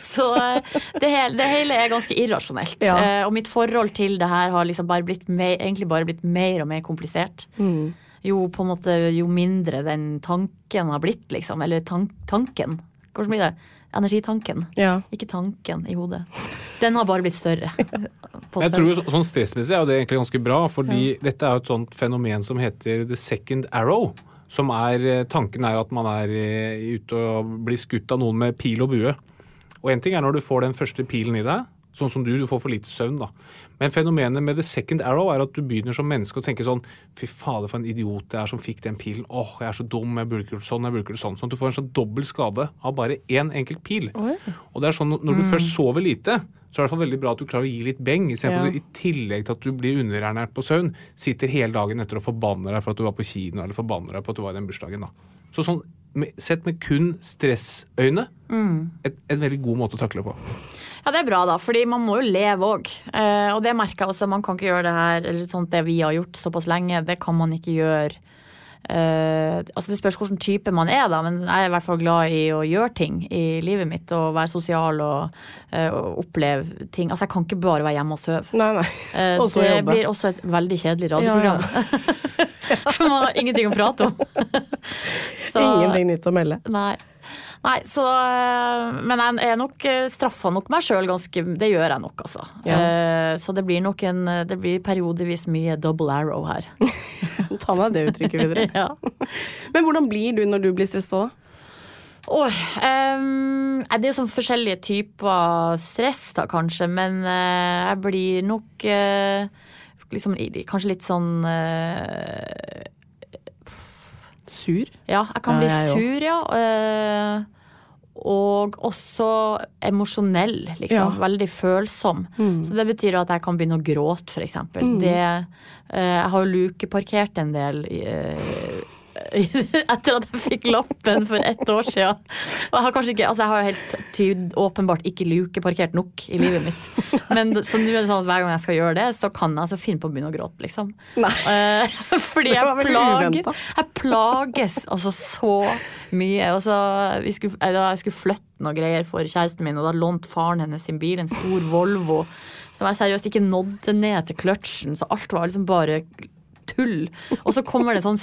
så eh, det hele, det hele er ganske irrasjonelt. Ja. Eh, og mitt forhold til det her har liksom bare blitt mer, egentlig bare blitt mer og mer komplisert. Mm. Jo, på en måte, jo mindre den tanken har blitt, liksom. Eller tank, tanken. Hvordan blir det? Energitanken. Ja. Ikke tanken i hodet. Den har bare blitt større. (laughs) på Jeg tror jo Sånn stressmessig er det egentlig ganske bra, fordi dette er jo et sånt fenomen som heter the second arrow. Som er, eh, Tanken er at man er eh, ute og blir skutt av noen med pil og bue. Og én ting er når du får den første pilen i deg, sånn som du, du får for lite søvn, da. Men fenomenet med the second arrow er at du begynner som menneske å tenke sånn Fy fader, for en idiot jeg er som fikk den pilen. Åh, jeg er så dum. Jeg ikke gjort sånn. jeg ikke gjort sånn. Sånn at du får en sånn dobbel skade av bare én enkelt pil. Og det er sånn når du først sover lite, så er det i hvert fall veldig bra at du klarer å gi litt beng, istedenfor Ja. at du i tillegg til at du blir underernært på søvn, sitter hele dagen etter og forbanner deg for at du var på kino, eller forbanner deg på at du var i den bursdagen. da. Så sånn, med, sett med kun stressøyne, et, en veldig god måte å takle på. Ja, det er bra, da, fordi man må jo leve òg. Eh, og det merker jeg også. Man kan ikke gjøre det her, eller sånt det vi har gjort såpass lenge, det kan man ikke gjøre. Eh, altså Det spørs hvilken type man er, da, men jeg er i hvert fall glad i å gjøre ting i livet mitt. Og være sosial og, eh, og oppleve ting. Altså Jeg kan ikke bare være hjemme og sove. Nei, nei. Eh, (laughs) Og så det jobbe. blir også et veldig kjedelig radioprogram. (laughs) For man har ingenting å prate om. (laughs) (laughs) Så- Ingenting nytt å melde. Nei. Nei, så øh, Men jeg er nok øh, straffa nok meg sjøl ganske Det gjør jeg nok, altså. Ja. Eh, Så det blir nok en Det blir periodevis mye double arrow her. (laughs) Ta med det uttrykket videre. (laughs) ja. Men hvordan blir du når du blir stressa, da? Oh, um, det er jo sånn forskjellige typer stress, da, kanskje. Men uh, jeg blir nok uh, liksom kanskje litt sånn eh, Sur? Ja, jeg kan Ja, bli jeg sur, ja. eh, og også emosjonell, liksom. Ja. Veldig følsom. Så det betyr at jeg kan begynne å gråte, eksempel. Mm. Det, eh, jeg har jo lukeparkert en del. (laughs) etter at jeg fikk lappen for ett år siden. Og jeg har kanskje ikke, altså jeg har jo helt tyd, åpenbart ikke lukeparkert nok i livet mitt. Men så nå er det sånn at hver gang jeg skal gjøre det, så kan jeg altså finne på å begynne å gråte, liksom. Eh, (laughs) fordi jeg, plager, jeg plages altså så mye. Og så, vi skulle, eh, da jeg skulle flytte noe greier for kjæresten min, og da lånte faren hennes sin bil, en stor Volvo, som jeg seriøst ikke nådde ned til kløtsjen, så alt var liksom bare tull. Og så kommer det sånn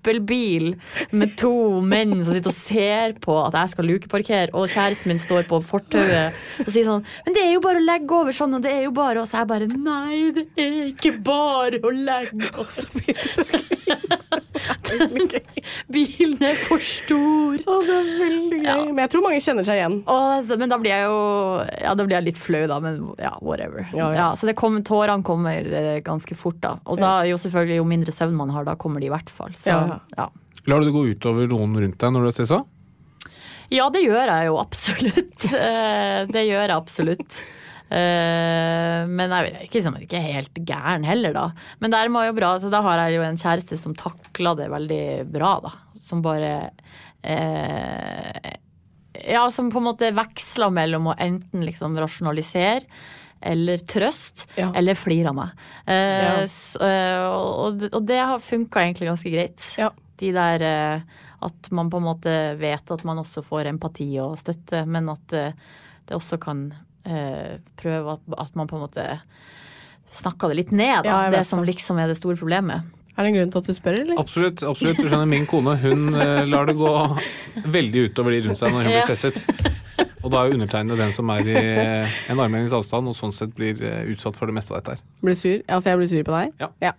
søppelbil med to menn som sitter og ser på at jeg skal lukeparkere, og kjæresten min står på fortauet og sier sånn Men det er jo bare å legge over sånn, og det er jo bare Og så er jeg bare Nei, det er ikke bare å legge over. (laughs) (laughs) Bilen er for stor. Å, det er veldig gøy. Ja. Men jeg tror mange kjenner seg igjen. Åh, men da blir jeg jo Ja, da blir jeg litt flau, da, men ja, whatever. Ja, Ja, ja. så det kom, tårene kommer eh, ganske fort, da. Og da jo selvfølgelig jo mindre søvn man har, da kommer de i hvert fall. Så, Ja, ja. ja. Lar du det gå utover noen rundt deg når du er stressa? Ja, det gjør jeg jo absolutt. (laughs) Eh, det gjør jeg absolutt. Eh, men jeg er ikke, sånn, ikke helt gæren heller, da. Men det er jo bra, så da har jeg jo en kjæreste som takler det veldig bra, da. Som bare eh, Ja, som på en måte veksler mellom å enten liksom rasjonalisere eller trøst, Ja. eller flir av meg. Eh, Ja. s- eh, og, det- og det har funka egentlig ganske greit. Ja. De der eh, at man på en måte vet at man også får empati og støtte, men at eh, det også kan prøve at, at man på en måte snakker det litt ned, da. Ja, det som liksom er det store problemet. Er det en grunn til at du spør, eller? Absolutt. absolutt. Du skjønner, Min kone hun eh, lar det gå veldig utover de rundt seg når hun blir stresset. Og da er jo undertegnede den som er i eh, en armlengdes avstand, og sånn sett blir eh, utsatt for det meste av dette her. Blir sur? Altså, jeg blir sur på deg? Ja. Ja,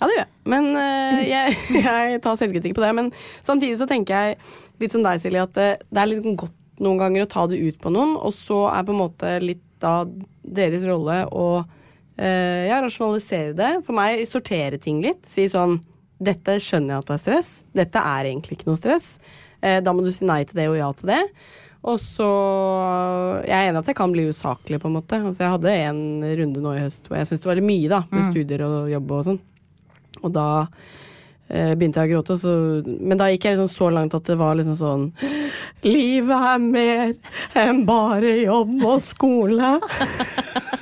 Ja, det gjør jeg. Men uh, jeg, (laughs) jeg tar selvkritikk på det. Men samtidig så tenker jeg litt som deg, Silje, at det, det er litt godt noen ganger å ta det ut på noen, og så er på en måte litt av deres rolle å øh, ja, rasjonalisere det. For meg sortere ting litt. Si sånn Dette skjønner jeg at det er stress. Dette er egentlig ikke noe stress. Eh, da må du si nei til det og ja til det. Og så Jeg er enig at jeg kan bli usaklig, på en måte. Altså, jeg hadde en runde nå i høst hvor jeg syntes det var litt mye, da, med studier og jobb og sånn. Og da eh, begynte jeg å gråte, så Men da gikk jeg liksom så langt at det var liksom sånn Livet er mer enn bare jobb og skole. (laughs)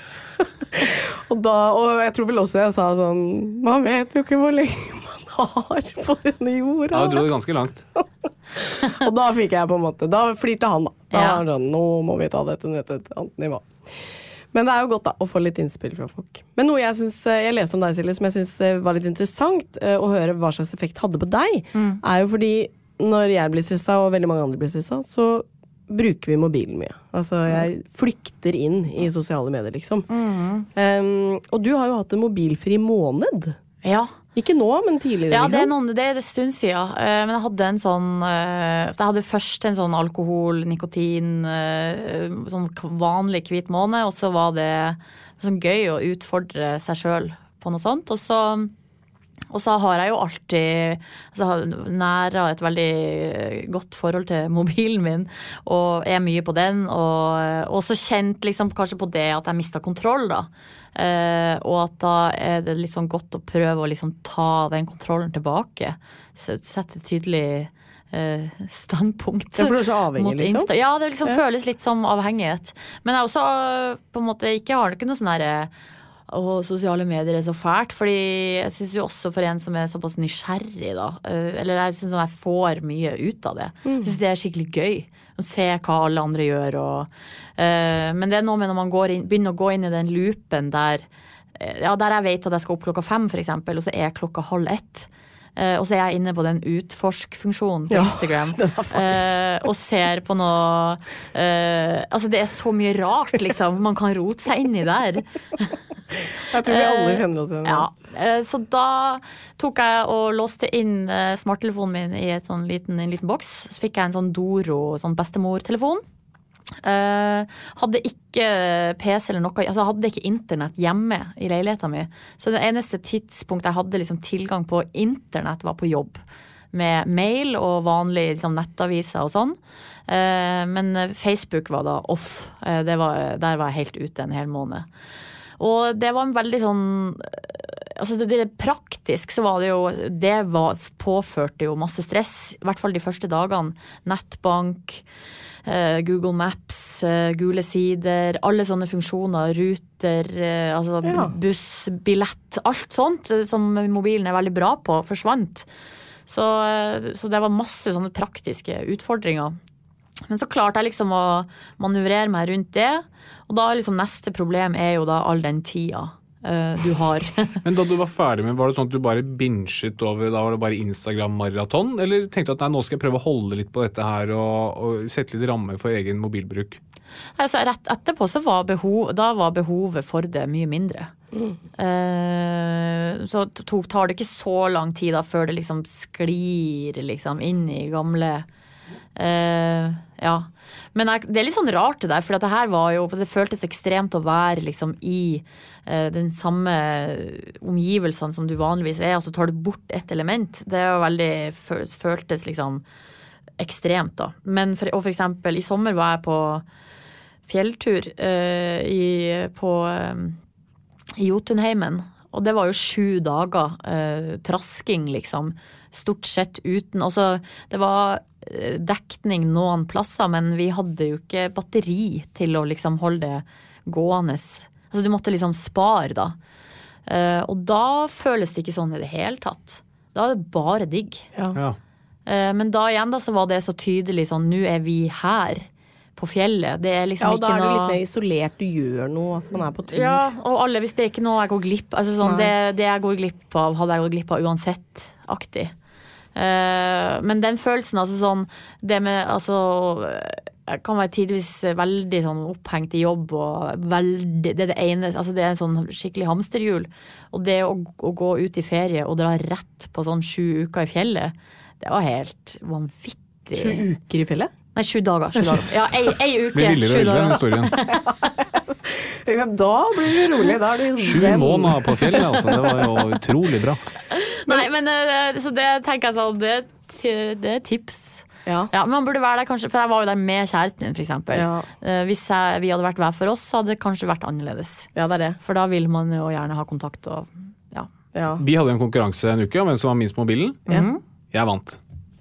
og da Og jeg tror vel også jeg sa sånn Man vet jo ikke hvor lenge man har på denne jorda. Ja, du dro det ganske langt. (laughs) Og da fikk jeg på en måte Da flirte han, da. Da Ja. sånn Nå må vi ta dette ned til et annet nivå. Men det er jo godt da, å få litt innspill fra folk. Men noe jeg, synes, eh, jeg leste om deg, Silje, som jeg syns var litt interessant eh, å høre hva slags effekt hadde på deg, er jo fordi når jeg blir stressa, og veldig mange andre blir stressa, så bruker vi mobilen mye. Altså, jeg flykter inn i sosiale medier, liksom. Um, og du har jo hatt en mobilfri måned. Ja. Ikke nå, men tidligere. Ja, det er, liksom. noen, det er en stund siden. eh, Men jeg hadde en sånn eh, Jeg hadde først en sånn alkohol, nikotin, eh, sånn vanlig hvit måned, og så var det sånn gøy å utfordre seg sjøl på noe sånt. Og så, og så har jeg jo alltid altså, næra et veldig godt forhold til mobilen min, og er mye på den. Og også kjent liksom kanskje på det at jeg mista kontroll, da. Eh, og at da er det litt sånn godt å prøve å liksom ta den kontrollen tilbake. Sette tydelig eh, standpunkt. Ja, for du er så avhengig, mot liksom? Ja, det liksom Ja. føles litt som avhengighet. Men jeg også øh, på en måte ikke har ikke noe sånn derre og sosiale medier er så fælt, fordi jeg syns jo også for en som er såpass nysgjerrig, da øh, Eller jeg syns jeg får mye ut av det. Jeg syns det er skikkelig gøy å se hva alle andre gjør og uh, Men det er noe med når man går inn, begynner å gå inn i den loopen der øh, Ja, der jeg vet at jeg skal opp klokka fem, eksempel, og så er klokka halv ett. Uh, og så er jeg inne på den utforsk-funksjonen på Ja, Instagram (laughs) uh, og ser på noe eh, Altså, det er så mye rart, liksom. Man kan rote seg inn i der. (laughs) Jeg tror vi alle kjenner oss igjen. Ja, eh, Så da tok jeg og låste inn eh, smarttelefonen min i sånn liten, en liten boks. Så fikk jeg en sånn Doro, sånn bestemortelefon. Uh, hadde ikke PC eller noe, altså hadde ikke internett hjemme i leiligheta mi. Så det eneste tidspunktet jeg hadde liksom tilgang på internett, var på jobb. Med mail og vanlige liksom, nettaviser og sånn. Uh, men Facebook var da off. Uh, det var, der var jeg helt ute en hel måned. Og det var en veldig sånn altså det, praktisk så var det jo Det var, påførte jo masse stress, i hvert fall de første dagene. Nettbank, eh, Google Maps, eh, gule sider, alle sånne funksjoner, ruter, eh, altså Ja. buss, billett, alt sånt eh, som mobilen er veldig bra på, forsvant. Så, eh, så det var masse sånne praktiske utfordringer. Men så klarte jeg liksom å manøvrere meg rundt det. Og da liksom neste problem er jo da all den tida eh, du har. (laughs) Men da du var ferdig med, var det sånn at du bare binsjet over, da var det bare Instagram-maraton? Eller tenkte du at nei, nå skal jeg prøve å holde litt på dette her og, og sette litt rammer for egen mobilbruk? altså, rett etterpå så var behov, da var behovet for det mye mindre. Eh, så to, tar det ikke så lang tid da før det liksom sklir liksom inn i gamle eh, Ja. Men jeg, det er litt sånn rart det der, for det her var jo Det føltes ekstremt å være liksom i eh, den samme omgivelsene som du vanligvis er, og så tar du bort et element. Det er jo veldig føltes liksom ekstremt, da. Men for, og for eksempel, i sommer var jeg på fjelltur eh, i, på eh, Jotunheimen. Og det var jo sju dager eh, trasking, liksom. Stort sett uten Altså, det var dekning noen plasser, men vi hadde jo ikke batteri til å liksom holde det gående. Altså du måtte liksom spare, da. Uh, og da føles det ikke sånn i det hele tatt. Da er det bare digg. Ja. Eh, men da igjen da så var det så tydelig sånn, nå er vi her på fjellet. Det er Ja, liksom og da er du noe litt mer isolert, du gjør noe, altså man er på tur. ja, og alle, hvis det er ikke noe jeg går glipp altså sånn, det, det jeg går glipp av, hadde jeg gått glipp av uansett-aktig. Eh, men den følelsen, altså sånn Det med altså Jeg kan være tidvis veldig sånn opphengt i jobb og veldig Det er det ene Altså det er en sånn skikkelig hamsterhjul. Og det å, å gå ut i ferie og dra rett på sånn sju uker i fjellet, det var helt vanvittig. Sju uker i fjellet? Nei, sju dager. Sju dager. Ja, ei, ei uke. Blir villere og villere, den historien. (laughs) Ja, da blir du rolig. Da er du Sju måneder på fjellet, altså. Det var jo utrolig bra. Nei, men eh, så det tenker jeg sånn, det, det er tips. Ja. Ja, man burde være der kanskje, for jeg var jo der med kjæresten min, eksempel. Ja. Eh, Hvis jeg, vi hadde vært hver for oss, så hadde det kanskje vært annerledes. ja, det er det. For da vil man jo gjerne ha kontakt og ja. Ja, Vi hadde en konkurranse en uke om hvem som var minst på mobilen. ja. Jeg vant.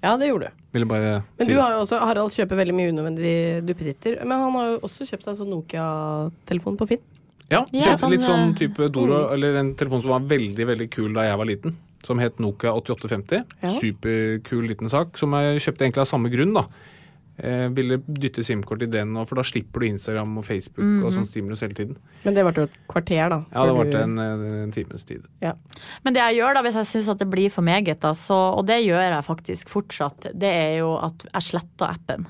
ja det gjorde du. Ville bare Men si du det. har jo også, Harald kjøper veldig mye unødvendige duppeditter. Men han har jo også kjøpt seg sånn Nokia-telefon på Finn. Ja, Ja, kjøpte sånn, litt sånn eh, type Doro, eller en telefon som var veldig, veldig kul da jeg var liten. Som het Nokia 8850. Ja. Superkul liten sak, som jeg kjøpte egentlig av samme grunn, da. Eh, ville dytte SIM-kort i den, og- for da slipper du Instagram og Facebook og sånn stimulus hele tiden. Men det ble jo et kvarter, da. Ja, det ble du- en, eh, en times tid. Ja. Men det jeg gjør da, hvis jeg syns at det blir for meget, da, så, og det gjør jeg faktisk fortsatt, det er jo at jeg sletter appen.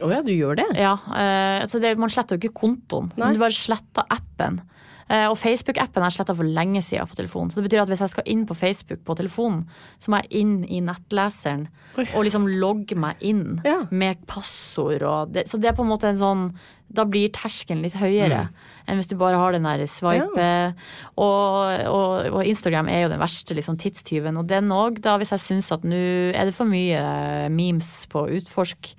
Å ja, du gjør det? Ja, eh, så det, Man sletter jo ikke kontoen, Nei. men du bare sletter appen. Eh, og Facebook-appen har jeg sletta for lenge siden på telefonen. Så det betyr at hvis jeg skal inn på Facebook på telefonen, så må jeg inn i nettleseren og liksom logge meg inn Ja. med passord og det, Så det er på en måte en sånn Da blir terskelen litt høyere enn hvis du bare har den der swipe. Og, og, og Instagram er jo den verste liksom, tidstyven. Og den òg, da hvis jeg syns at nå er det for mye memes på utforsk,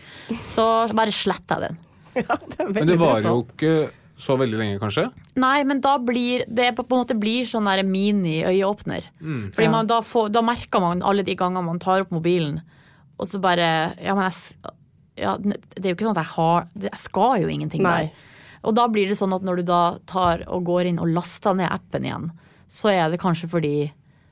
så bare sletter jeg den. Ja, det er Men det var jo ikke så veldig lenge, kanskje. Nei, men da blir det på en måte blir sånn mini-øyeåpner. Fordi Ja. man, da, får, da merker man alle de gangene man tar opp mobilen, og så bare Ja, men jeg, ja, det er jo ikke sånn at jeg har Jeg skal jo ingenting Nei. der. Og da blir det sånn at når du da tar og går inn og laster ned appen igjen, så er det kanskje fordi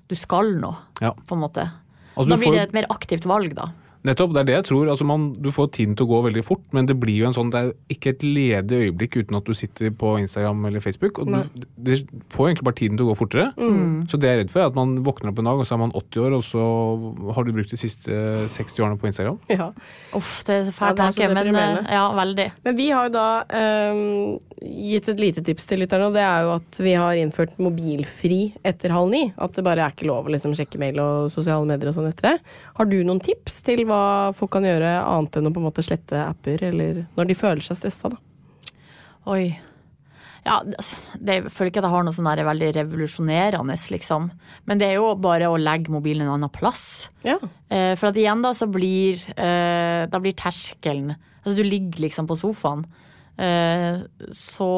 du skal noe, Ja. på en måte. Altså, da blir får- det et mer aktivt valg, da. Nettopp, det er det jeg tror. Altså man, du får tiden til å gå veldig fort, men det blir jo en sånn, det er ikke et ledig øyeblikk uten at du sitter på Instagram eller Facebook. og du, Det får egentlig bare tiden til å gå fortere. Mm. Så det jeg er redd for, er at man våkner opp en dag, og så er man 80 år, og så har du brukt de siste 60 årene på Instagram. Ja. Uff, det er Ja, fæl er tanke, men eh, ja, veldig. Men vi har jo da um, gitt et lite tips til lytterne, og det er jo at vi har innført mobilfri etter halv ni. At det bare er ikke lov å liksom sjekke mail og sosiale medier og sånn etter det. Har du noen tips til hva folk kan gjøre annet enn å på en måte slette apper, eller når de føler seg stressa, da? Oi. Ja, det, altså, jeg føler ikke at jeg har noe sånn der veldig revolusjonerende, liksom. Men det er jo bare å legge mobilen en annen plass. Ja. Eh, for at igjen da så blir, eh, da blir terskelen Altså du ligger liksom på sofaen. Eh, så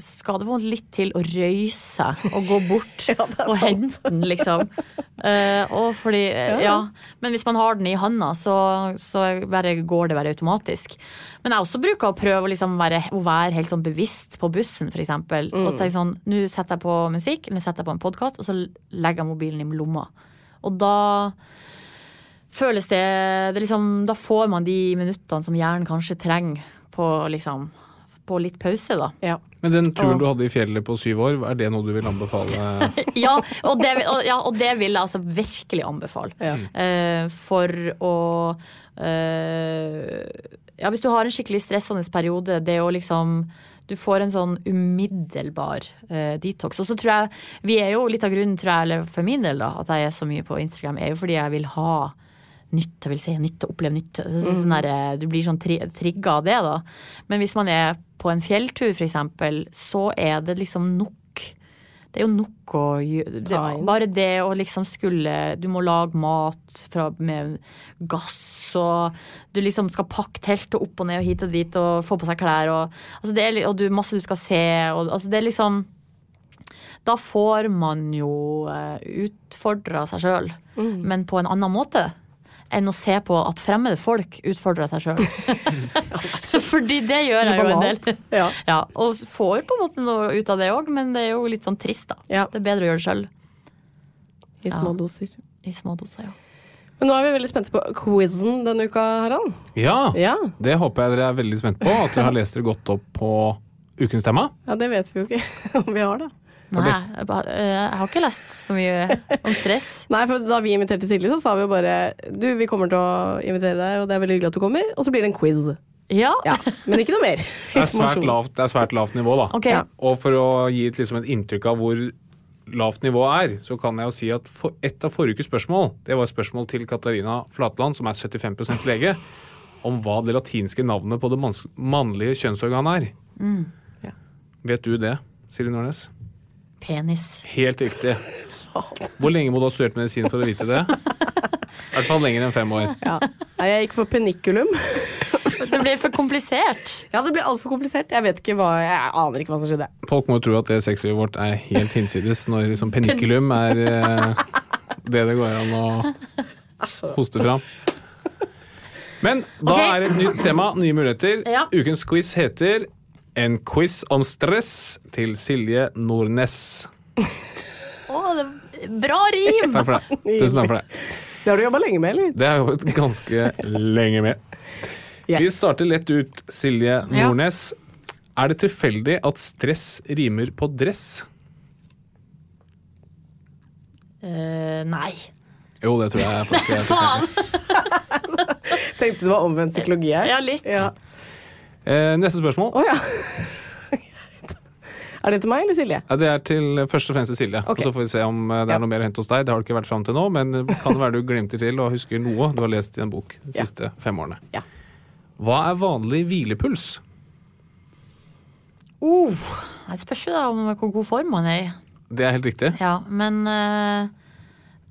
skal det litt til å røyse seg og gå bort (laughs) Ja, og hente den, liksom. Eh, og fordi, eh, ja. Men hvis man har den i handa, så, så går det bare automatisk. Men jeg også bruker å prøve å liksom være, å være helt sånn bevisst på bussen, for eksempel. Og tenke sånn, nå setter jeg på musikk, nå setter jeg på en podkast, og så legger jeg mobilen i lomma. Og da føles det, det liksom, Da får man de minuttene som hjernen kanskje trenger på liksom på litt pause, da. Ja. Men den turen du hadde i fjellet på syv år, er det noe du vil anbefale? (laughs) Ja, og det, og, ja, og det vil jeg altså virkelig anbefale. Ja. Uh, for å uh, Ja, hvis du har en skikkelig stressende periode, det å liksom du får en sånn umiddelbar uh, detox. Og så tror jeg Vi er jo litt av grunnen, tror jeg, eller for min del, da, at jeg er så mye på Instagram, er jo fordi jeg vil ha nytt. Jeg vil si, nytt oppleve nytt. Så- så- Sånn der, eh, du blir sånn tri trigga av det, da. Men hvis man er på en fjelltur, eksempel, så er det liksom nok. Det er jo nok å gjøre. Det, bare det å liksom skulle Du må lage mat fra, med gass, og du liksom skal pakke teltet opp og ned og hit og dit og få på seg klær, og, altså det er, og du, masse du skal se, og altså det er liksom Da får man jo utfordra seg sjøl, Mm. men på en annen måte. Enn å se på at fremmede folk utfordrer seg sjøl. (laughs) Fordi det gjør jeg jo en del. Ja. Ja, og får på en måte noe ut av det òg, men det er jo litt sånn trist, da. Ja. Det er bedre å gjøre det sjøl. I små Ja. doser. I små doser, ja. Men nå er vi veldig spente på quizen denne uka, Harald. Ja, Ja, det håper jeg dere er veldig spente på. At dere har lest dere godt opp på ukens tema. ja det vet vi jo ikke (laughs) om vi har, da. Nei, jeg, øh, jeg har ikke lest så mye om stress. (laughs) Nei, for Da vi inviterte Silje, så sa vi jo bare Du, vi kommer til å invitere deg, og det er veldig hyggelig at du kommer. Og så blir det en quiz. Ja, Ja, Men ikke noe mer. (laughs) Det er svært lavt, er svært lavt nivå, da. ok. Ja. Og for å gi et, liksom, et inntrykk av hvor lavt nivå er, så kan jeg jo si at for, et av forrige ukes spørsmål, det var et spørsmål til Katarina Flatland, som er 75% lege, om hva det latinske navnet på det mannlige kjønnsorganet er. Ja. Vet du det, Silje Nordnes? Penis. Helt riktig. Hvor lenge må du ha studert medisin for å vite det? I hvert fall lenger enn fem år. Ja. Jeg gikk for penikulum. Det blir for komplisert. Ja, det blir altfor komplisert. Jeg vet ikke hva Jeg aner ikke hva som skjedde. Folk må jo tro at det sexlivet vårt er helt hinsides når liksom penikulum er eh, det det går an å hoste fram. Men da okay. er det et nytt tema, nye muligheter. Ja. Ukens quiz heter En quiz om stress til Silje Nordnes. Å, det er bra rim! Takk for det. Tusen takk for det. Det har du jobba lenge med, eller? Det har jeg jobbet ganske lenge med. Vi starter lett ut, Silje Ja. Er det tilfeldig at stress rimer på dress? Uh, nei. Jo, det tror jeg faktisk. (laughs) Faen! (laughs) Tenkte du var omvendt psykologi her? Ja, litt. Ja. Eh, neste spørsmål. Å ja. (laughs) er det til meg eller Silje? Ja, det er til først og fremst til Silje. Okay. Og så får vi se om eh, det er Ja. noe mer å hente hos deg. Det har det ikke vært fram til nå, men kan det være du glimter til og husker noe du har lest i en bok de Ja. siste fem årene. Ja. Hva er vanlig hvilepuls? Uh, det spørs jo da om hvor god form man er i. Det er helt riktig. Ja, men uh,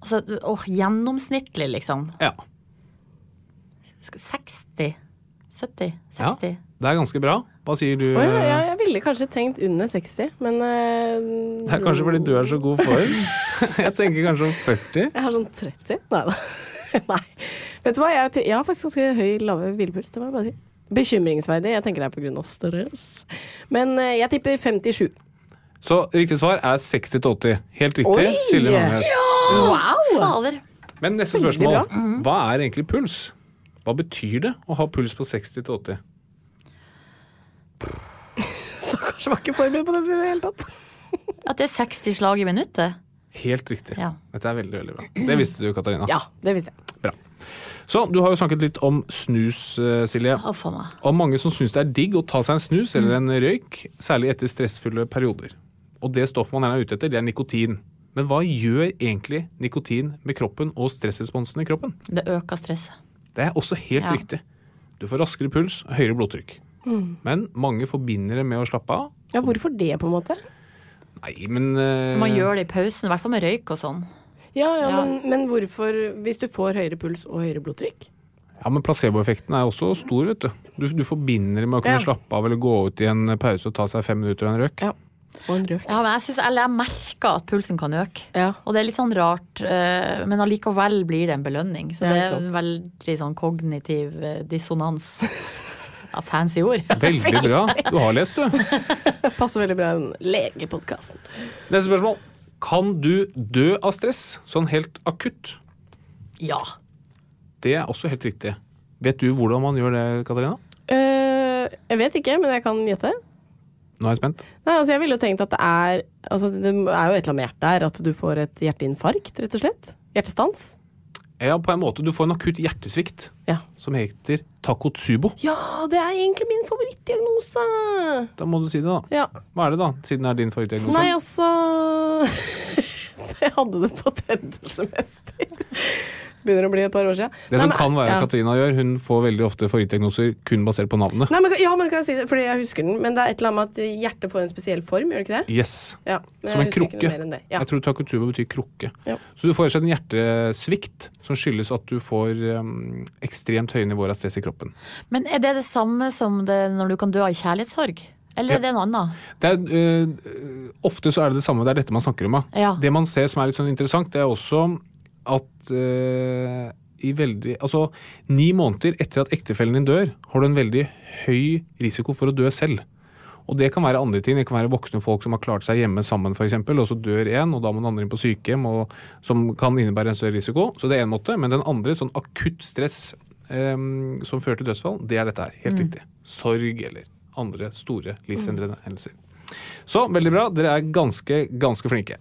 altså, åh, gjennomsnittlig, liksom. Ja. 60? 70? Ja. 60? Det er ganske bra. Hva sier du? Oh, ja, ja, jeg ville kanskje tenkt under 60, men uh, Det er kanskje fordi du er så god form. (laughs) Jeg tenker kanskje om 40. Jeg har sånn 30. Nei da. (laughs) Nei. Vet du hva, jeg, har jeg har faktisk ganske høy lave hvilepuls, det må jeg bare si. Bekymringsverdig. Jeg tenker det er pga. stress. Men uh, jeg tipper 57. Så riktig svar er 60 til 80. Helt riktig. Oi! Silje Nordnes. Wow! Fader. Men neste spørsmål. Hva er egentlig puls? Hva betyr det å ha puls på 60 til 80? Stakkars, var ikke forberedt på det i det hele tatt. At det er 60 slag i minuttet? Helt riktig. Ja. Dette er veldig, veldig bra. Det visste du, Katarina. Ja, det visste jeg. Bra. Så du har jo snakket litt om snus, eh, Silje. Oh, for meg. Og mange som syns det er digg å ta seg en snus eller en røyk, særlig etter stressfulle perioder. Og det stoffet man er ute etter, det er nikotin. Men hva gjør egentlig nikotin med kroppen og stressresponsen i kroppen? Det øker stresset. Det er også helt Ja. riktig. Du får raskere puls og høyere blodtrykk. Men mange forbinder det med å slappe av. Ja, hvorfor det, på en måte? Nei, men uh... Man gjør det i pausen, i hvert fall med røyk og sånn. Ja, ja, Ja. Men, men hvorfor, hvis du får høyere puls og høyere blodtrykk? Ja, men placeboeffekten er også stor, vet du. Du, du forbinder det med å kunne Ja. slappe av eller gå ut i en pause og ta seg fem minutter og en røyk. Ja. Og en røk. Ja, men jeg, synes, eller jeg merker at pulsen kan øke. Ja. Og det er litt sånn rart, eh, men allikevel blir det en belønning. Så Ja, det er en veldig sånn kognitiv eh, dissonans. (laughs) Ja, fancy ord. (laughs) Veldig bra. Du har lest, du. (laughs) Passer veldig bra i den legepodkasten. Neste spørsmål. Kan du dø av stress, sånn helt akutt? Ja. Det er også helt riktig. Vet du hvordan man gjør det, Katarina? Uh, jeg vet ikke, men jeg kan gjette. Nå er jeg spent. Nei, altså jeg ville jo tenkt at det er altså Det er jo et eller annet med hjertet her, at du får et hjerteinfarkt, rett og slett. Hjertestans. Ja, på en måte. Du får en akutt hjertesvikt Ja. som heter takotsubo. ja, det er egentlig min favorittdiagnose! Da må du si det, da. Ja. Hva er det, da? Siden det er din favorittdiagnose? Nei, altså (laughs) Jeg hadde det på tredje semester. Begynner å bli et par år siden. Det Nei, som men- kan være ja. Katarina gjør, hun får veldig ofte favorittdiagnoser kun basert på navnet. Nei, men, ja, men kan jeg si det, fordi jeg husker den. Men det er et eller annet med at hjertet får en spesiell form, gjør det ikke det? Yes. Ja, Som en krukke. Ja. Jeg tror takotsubo betyr krukke. Ja. Så du får rett og slett en hjertesvikt som skyldes at du får um, ekstremt høye nivåer av stress i kroppen. Men er det det samme som det når du kan dø av kjærlighetssorg? Eller er det en annen? Det er, øh, ofte så er det det samme, det er dette man snakker om. Ja. Ja. Det man ser som er litt sånn interessant, det er også at uh, i veldig Altså, ni måneder etter at ektefellen din dør, har du en veldig høy risiko for å dø selv. Og det kan være andre ting. Det kan være voksne folk som har klart seg hjemme sammen, f.eks., og så dør én, og da må den andre inn på sykehjem, og, som kan innebære en større risiko. Så det er én måte. Men den andre, sånn akutt stress um, som fører til dødsfall, det er dette her. Helt riktig. Sorg eller andre store livsendrende hendelser. Så veldig bra. Dere er ganske, ganske flinke.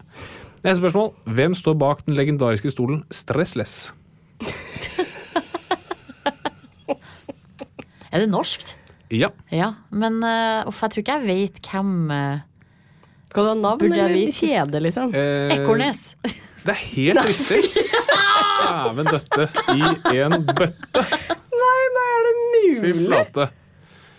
Neste spørsmål. Hvem står bak den legendariske stolen Stressless? (laughs) Er det norskt? Ja. Ja, men uh, uff, jeg tror ikke jeg vet hvem uh, Skal du ha navn eller kjede, liksom? Eh, Ekornes. Det er helt riktig. (laughs) Dæven døtte i en bøtte. Nei, nei, er det Fy mulig? flate.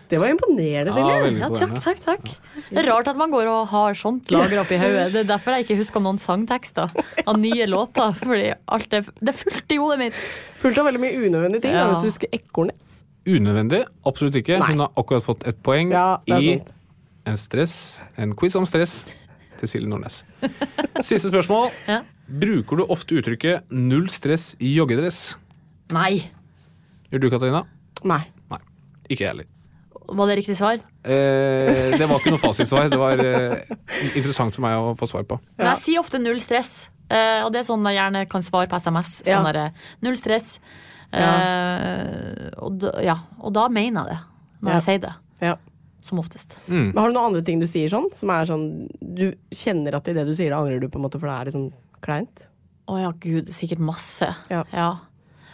Det var imponerende, Silje. Ja, takk, takk, takk. Det er rart at man går og har sånt lager oppi hodet. Det er derfor jeg ikke husker noen sangtekster av nye låter. Fordi alt er, det er fullt i hodet mitt. Fullt av veldig mye unødvendige ting. da, Ja. Hvis du husker Ekornes. Unødvendig? Absolutt ikke. Nei. Hun har akkurat fått et poeng Ja, i en stress, en quiz om stress til Silje Nordnes. Siste spørsmål. (laughs) Ja. Bruker du ofte uttrykket 'null stress i joggedress'? Nei. Gjør du, Katarina? Nei. Nei. Ikke jeg heller. Var det riktig svar? Eh, det var ikke noe (laughs) fasitsvar. Det var eh, interessant for meg å få svar på. Men jeg sier ofte null stress. eh, og det er sånn jeg gjerne kan svare på SMS. Ja. der, null stress. Eh, og, da, ja, og da mener jeg det. Når Ja. jeg sier det. Ja. Som oftest. Mm. Men har du noen andre ting du sier sånn, som er sånn Du kjenner at i det du sier det, angrer du på en måte, for det er liksom kleint? Å ja, gud, sikkert masse. Ja.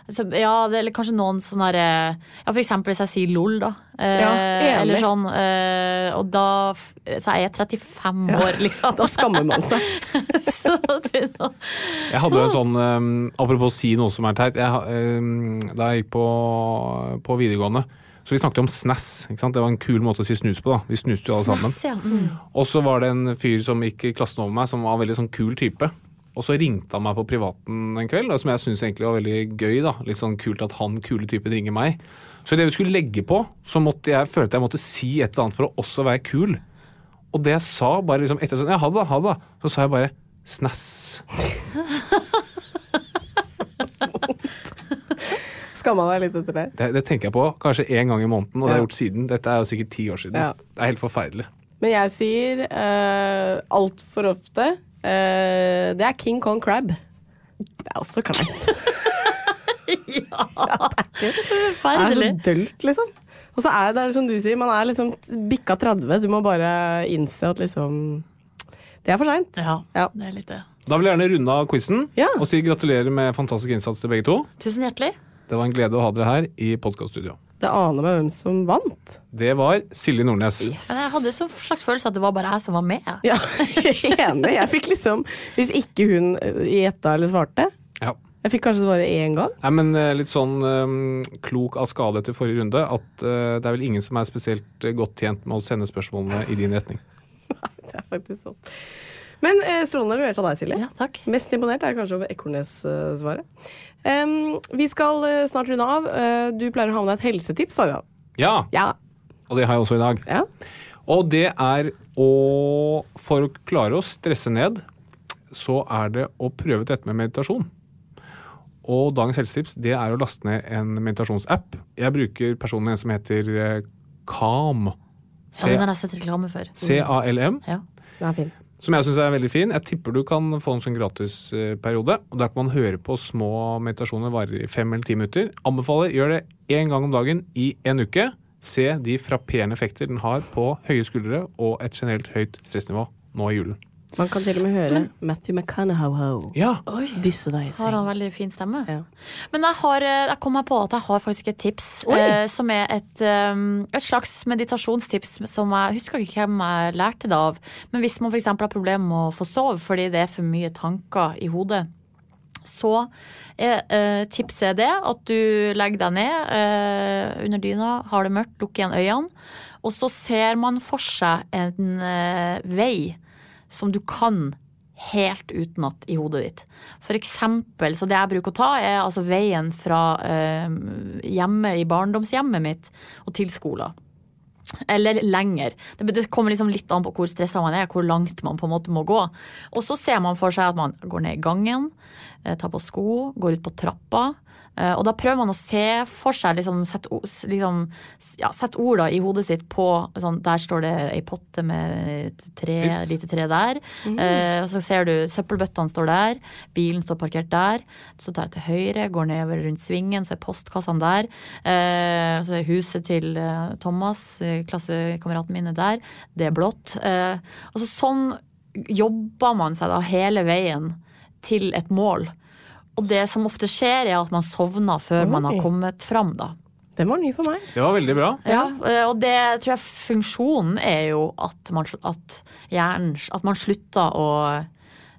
Altså, ja, det, eller kanskje noen sånne derre Ja, for eksempel hvis jeg sier lol, da. Eh, Ja, eller sånn. Eh, og da Så er jeg 35 år, liksom. Da skammer man seg. (laughs) så Jeg hadde jo en sånn um, Apropos si noe som er teit. Jeg, um, da jeg gikk på, på videregående, så vi snakket om snass. Ikke sant? Det var en kul måte å si snus på. da. Vi snuste jo alle sammen. Ja. Mm. Og så var det en fyr som gikk i klassen over meg, som var en veldig sånn kul type. Og så ringte han meg på privaten en kveld, som jeg syns egentlig var veldig gøy. da. Litt sånn kult at han kule typen ringer meg. Så idet vi skulle legge på, så måtte jeg følte jeg måtte si et eller annet for å også være kul. Og det jeg sa, bare liksom etter sånn Ja, ha det, ha det. Så sa jeg bare snass. (laughs) Skamma deg litt etter det. Det, det tenker jeg på kanskje én gang i måneden, og det har jeg gjort siden. Dette er jo sikkert ti år siden. Ja. Det er helt forferdelig. Men jeg sier uh, altfor ofte eh, Det er King Kong Crab. Det er også kleint. (laughs) Det er ikke Forferdelig. dølt, liksom. Og så er det som du sier, man er liksom bikka 30. Du må bare innse at liksom Det er for seint. Ja, Ja. det er litt det. Da vil jeg gjerne runde av quizen Ja. og si gratulerer med fantastisk innsats til begge to. Tusen hjertelig. Det var en glede å ha dere her i podkaststudio. Det aner meg hvem som vant. Det var Silje Nordnes. Men jeg hadde så slags følelse at det var bare jeg som var med. Ja, (laughs) enig. Jeg fikk liksom Hvis ikke hun eh, gjetta eller svarte Ja. Jeg fikk kanskje svare én gang. Nei, men eh, Litt sånn um, klok av skade etter forrige runde at uh, det er vel ingen som er spesielt godt tjent med å sende spørsmålene i din retning. (laughs) Nei, Det er faktisk sånn. Men eh, strålende levert av deg, Silje. Ja, takk. Mest imponert er jeg kanskje over Ekornes-svaret. Um, vi skal eh, snart runde av. Uh, du pleier å ha med deg et helsetips, Sara. Ja, Ja. og det har jeg også i dag. ja. Og det er å For å klare å stresse ned, så er det å prøve dette med meditasjon. Og dagens helsetips det er å laste ned en meditasjonsapp. Jeg bruker personlig en som heter eh, Calm. Ja, den har jeg sett reklame for. C-A-L-M. Ja. Den er fin. Som jeg syns er veldig fin. Jeg tipper du kan få en sånn gratisperiode. Og Da kan man høre på små meditasjoner varer i fem eller ti minutter. Anbefaler gjør det én gang om dagen i en uke. Se de frapperende effekter den har på høye skuldre og et generelt høyt stressnivå nå i julen. Man kan til og med høre Matthew McConaughey Ja, dysse deg i Har han veldig fin stemme? Ja. Men jeg, har, eh, jeg kom meg på at jeg har faktisk et tips. Eh, som er et, um, et slags meditasjonstips som jeg husker ikke hvem jeg lærte det av. Men hvis man f.eks. har problemer med å få sove fordi det er for mye tanker i hodet, så er eh, tipset det at du legger deg ned eh, under dyna, har det mørkt, lukker igjen øynene, og så ser man for seg en eh, vei som du kan helt utenat i hodet ditt. For eksempel, så det jeg bruker å ta, er altså veien fra eh, hjemme i barndomshjemmet mitt og til skolen. Eller lenger. Det, kommer liksom litt an på hvor stressa man er, hvor langt man på en måte må gå. Og så ser man for seg at man går ned i gangen, eh, tar på sko, går ut på trappa. Eh, Og da prøver man å se for seg, liksom, sette, o- liksom, ja, sette ord da, i hodet sitt på sånn, Der står det ei potte med et tre, Yes. lite tre der. Eh, og så ser du søppelbøttene står der, bilen står parkert der. Så tar jeg til høyre, går nedover rundt svingen, så er postkassene der. Eh, så er huset til eh, Thomas, eh, klassekameraten min, er der. Det er blått. Eh, og så sånn jobber man seg da hele veien til et mål. Og det som ofte skjer, er at man sovner før man har kommet fram, da. Den var ny for meg. det var veldig bra. Ja, eh, og det tror jeg funksjonen er jo at man, at hjernen At man slutter å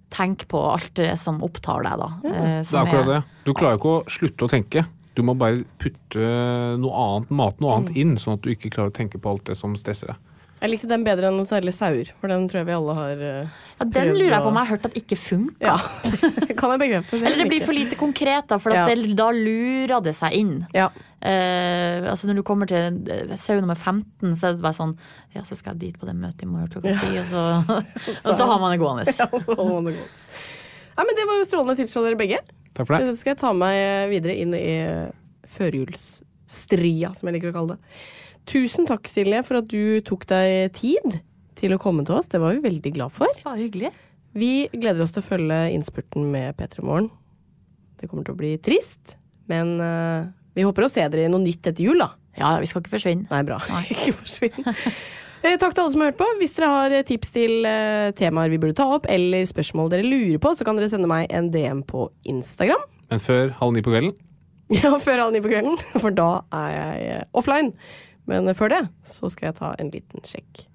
tenke på alt det som opptar deg, da. eh, Det er akkurat det. Du klarer ikke å slutte å tenke. Du må bare putte noe annet, mat noe annet inn, sånn at du ikke klarer å tenke på alt det som stresser deg. Jeg likte den bedre enn å telle sauer, for den tror jeg vi alle har uh, Ja, den lurer jeg på om jeg har hørt at ikke funka. Ja, (laughs) kan jeg bekrefte. Eller det blir for lite konkret, da, for at Ja. det, da lurer det seg inn. Ja. Uh, altså Når du kommer til eh, sau nummer 15, så er det bare sånn Ja, så skal jeg dit på det møtet i morgen klokka ti, og så, (laughs) og så har man det gående. Ja, så man det men det var jo strålende tips fra dere begge. Takk for det. Det skal jeg ta meg videre inn i førjulsstria, som jeg liker å kalle det. Tusen takk, Silje, for at du tok deg tid til å komme til oss. Det var vi veldig glad for. Bare hyggelig. Vi gleder oss til å følge innspurten med P3 Morgen. Det kommer til å bli trist, men uh, vi håper å se dere i noe nytt etter jul, da. Ja, vi skal ikke forsvinne. Nei, bra. Nei. (laughs) ikke forsvinn. Eh, Takk til alle som har hørt på. Hvis dere har eh, tips til temaer vi burde ta opp, eller spørsmål dere lurer på, så kan dere sende meg en DM på Instagram. Men før halv ni på kvelden Ja, før halv ni på kvelden, (laughs) for da er jeg offline. Men før det så skal jeg ta en liten sjekk.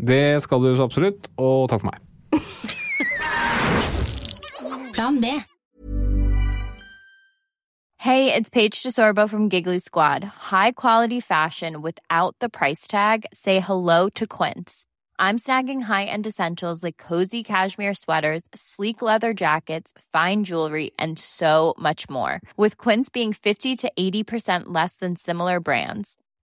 Det skal du så absolutt, og takk for meg. (laughs) Plan B. Hey, it's Paige DeSorbo from Giggly Squad. High quality fashion without the price tag. Say hello to Quince. I'm snagging high-end essentials like cozy cashmere sweaters, sleek leather jackets, fine jewelry, and so much more. With Quince being 50 to 80% less than similar brands.